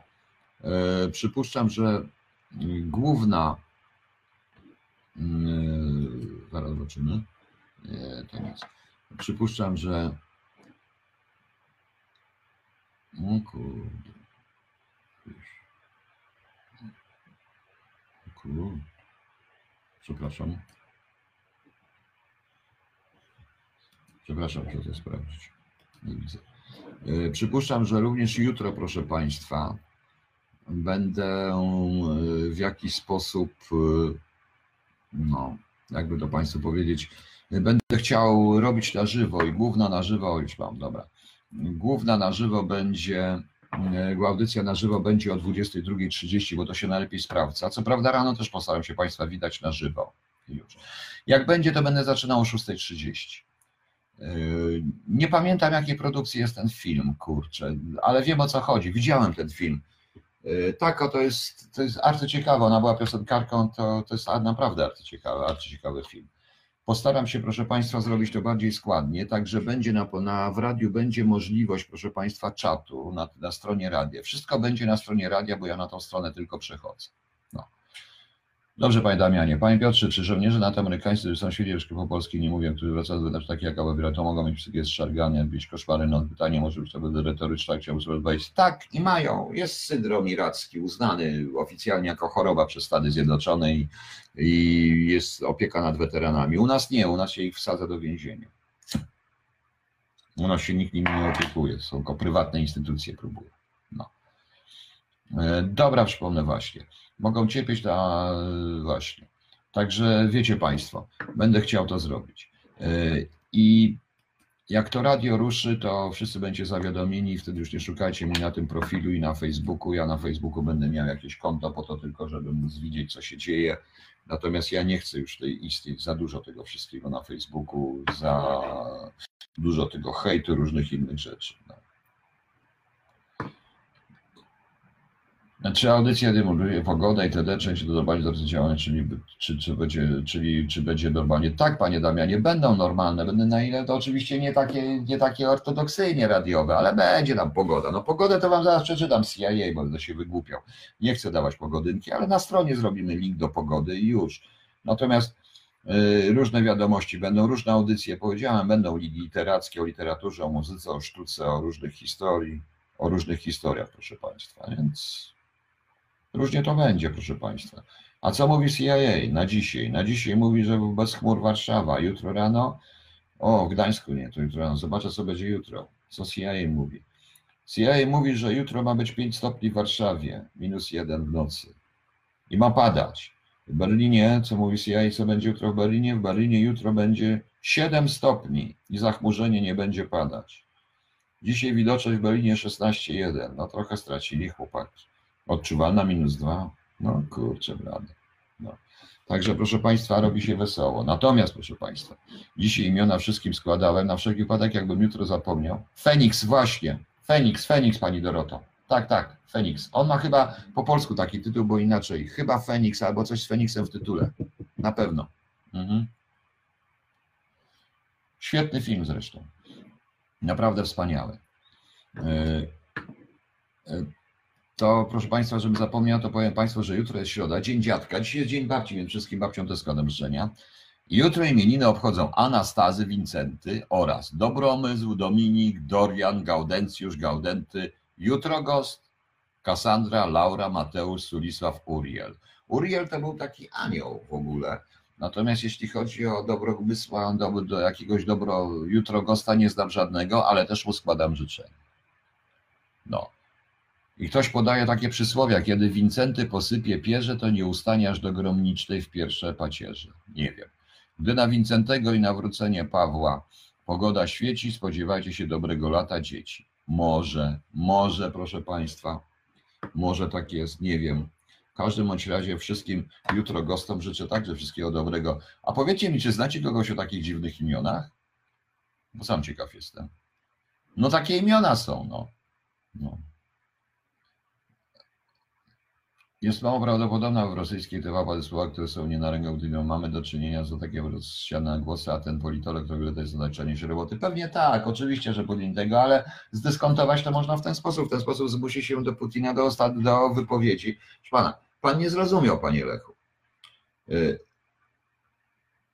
e, przypuszczam, że mm, główna, mm, zaraz zobaczymy, Nie. Przypuszczam, że, o kurde, Kurde. Przepraszam. Przepraszam, muszę to sprawdzić. Nie widzę. E, Przypuszczam, że również jutro, proszę Państwa, będę e, w jakiś sposób, e, no, jakby to Państwu powiedzieć, będę chciał robić na żywo i główna na żywo, już mam, dobra. Główna na żywo będzie Audycja na żywo będzie o 22.30, bo to się najlepiej sprawdza. Co prawda rano też postaram się Państwa widać na żywo. Już. Jak będzie, to będę zaczynał o 6.30. E, Nie pamiętam, jakiej produkcji jest ten film, kurczę, ale wiem o co chodzi. Widziałem ten film. E, Tak, o, to jest, to jest arcyciekawe. Ona była piosenkarką, to, to jest naprawdę arcyciekawy, arcyciekawy film. Postaram się, proszę Państwa, zrobić to bardziej składnie, także będzie na, na, w radiu będzie możliwość, proszę Państwa, czatu na, na stronie radia. Wszystko będzie na stronie radia, bo ja na tą stronę tylko przechodzę. Dobrze, Panie Damianie. Panie Piotrze, czy żołnierze NATO amerykańscy, którzy są po polskiej nie mówią, którzy wracają do znaczy takie jak Ałebira, to mogą mieć psychię zszargane, być koszmary, no pytanie może być to będę retoryczne, chciałbym sobie odpowiedzieć. Tak, i mają. Jest syndrom iracki, uznany oficjalnie jako choroba przez Stany Zjednoczone i, i jest opieka nad weteranami. U nas nie, u nas się ich wsadza do więzienia. U nas się nikt nimi nie opiekuje, są tylko prywatne instytucje próbują. E, Dobra, przypomnę właśnie. Mogą cierpieć na właśnie. Także wiecie Państwo, będę chciał to zrobić. E, I jak to radio ruszy, to wszyscy będziecie zawiadomieni wtedy już nie szukajcie mnie na tym profilu i na Facebooku. Ja na Facebooku będę miał jakieś konto po to tylko, żeby móc widzieć, co się dzieje. Natomiast ja nie chcę już tej istnieć za dużo tego wszystkiego na Facebooku, za dużo tego hejtu, różnych innych rzeczy. No. Czy audycja demoluje pogoda itd., czy się dodobać do działania, czyli czy, czy, będzie, czyli czy będzie normalnie? Tak, panie Damianie, będą normalne, będą na ile to oczywiście nie takie, nie takie ortodoksyjnie radiowe, ale będzie tam pogoda. No pogodę to wam zaraz przeczytam CIA, bo będę się wygłupiał. Nie chcę dawać pogodynki, ale na stronie zrobimy link do pogody i już. Natomiast y, różne wiadomości, będą różne audycje, powiedziałem, będą literackie o literaturze, o muzyce, o sztuce, o różnych historii, o różnych historiach, proszę państwa, więc Różnie to będzie, proszę Państwa. A co mówi CIA na dzisiaj? Na dzisiaj mówi, że bez chmur Warszawa. Jutro rano, o, Gdańsku nie, to jutro rano. Zobaczę, co będzie jutro. Co CIA mówi. CIA mówi, że jutro ma być 5 stopni w Warszawie, minus 1 w nocy. I ma padać. W Berlinie, co mówi CIA, co będzie jutro w Berlinie? W Berlinie jutro będzie 7 stopni i zachmurzenie nie będzie padać. Dzisiaj widoczność w Berlinie 16,1. No trochę stracili chłopaki. Odczuwalna minus 2. No kurczę, blady. No. Także proszę Państwa, robi się wesoło. Natomiast proszę Państwa, dzisiaj imiona wszystkim składałem, na wszelki wypadek, jakbym jutro zapomniał. Feniks, właśnie. Feniks, Feniks, Pani Doroto. Tak, tak, Feniks. On ma chyba po polsku taki tytuł, bo inaczej. Chyba Feniks albo coś z Feniksem w tytule. Na pewno. Mhm. Świetny film zresztą. Naprawdę wspaniały. Yy, yy, To proszę Państwa, żebym zapomniał, to powiem Państwu, że jutro jest środa, Dzień Dziadka. Dzisiaj jest Dzień Babci, więc wszystkim babciom też składam życzenia. Jutro imieniny obchodzą Anastazy, Wincenty oraz Dobromysł, Dominik, Dorian, Gaudencjusz, Gaudenty, jutro gost, Kassandra, Laura, Mateusz, Sulisław, Uriel. Uriel to był taki anioł w ogóle. Natomiast jeśli chodzi o dobromysła, do, do jakiegoś dobro, jutro gosta nie znam żadnego, ale też mu składam życzenia. No. I ktoś podaje takie przysłowia, kiedy Wincenty posypie pierze, to nie ustanie aż do gromnicznej w pierwsze pacierze. Nie wiem. Gdy na Wincentego i nawrócenie Pawła pogoda świeci, spodziewajcie się dobrego lata dzieci. Może, może, proszę Państwa, może tak jest, nie wiem. W każdym bądź razie wszystkim jutro gostom życzę także wszystkiego dobrego. A powiedzcie mi, czy znacie kogoś o takich dziwnych imionach? Bo sam ciekaw jestem. No takie imiona są, no. no. Jest mało prawdopodobna w rosyjskiej TV słowa, które są nie na rękę, gdy mamy do czynienia z takiego rozsiane głosy, a ten politolog to to jest znaczenie się roboty. Pewnie tak, oczywiście, że Putin tego, ale zdyskontować to można w ten sposób. W ten sposób zmusi się do Putina do, do wypowiedzi. Proszę pana, pan nie zrozumiał, panie Lechu. Y,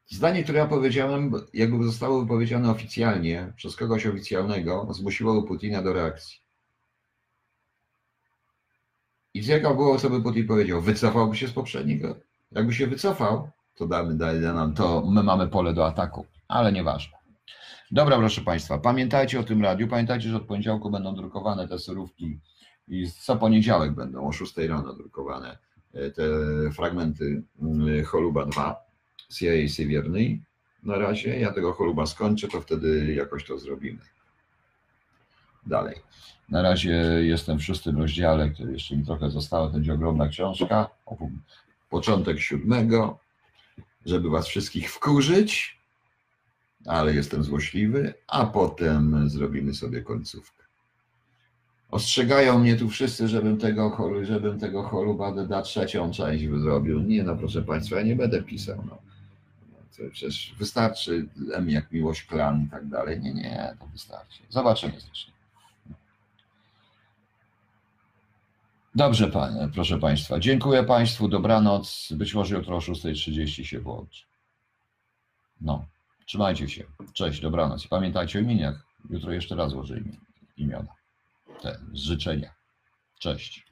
Zdanie, które ja powiedziałem, jakby zostało wypowiedziane oficjalnie przez kogoś oficjalnego, zmusiło Putina do reakcji. I jaka było, co by Putin powiedział? Wycofałby się z poprzedniego? Jakby się wycofał, to damy, daj nam, to my mamy pole do ataku, ale nieważne. Dobra, proszę Państwa, pamiętajcie o tym radiu, pamiętajcie, że od poniedziałku będą drukowane te surówki i co poniedziałek będą o 6 rano drukowane e, te fragmenty mm, Choluba 2 CIA Siewiernej. Na razie, ja tego Choluba skończę, to wtedy jakoś to zrobimy. Dalej. Na razie jestem w szóstym rozdziale, który jeszcze mi trochę zostało. To będzie ogromna książka. Początek siódmego, żeby was wszystkich wkurzyć, ale jestem złośliwy, a potem zrobimy sobie końcówkę. Ostrzegają mnie tu wszyscy, żebym tego, cholu- żebym tego choluba da trzecią część zrobił. Nie no, proszę Państwa, ja nie będę pisał. No. Przecież wystarczy M jak miłość klan i tak dalej. Nie, nie, to wystarczy. Zobaczymy zresztą. Dobrze, panie, proszę Państwa. Dziękuję Państwu. Dobranoc. Być może jutro o 6.30 się włączy. No, trzymajcie się. Cześć, dobranoc. I pamiętajcie o imieniach. Jutro jeszcze raz złożę imiona. Te życzenia. Cześć.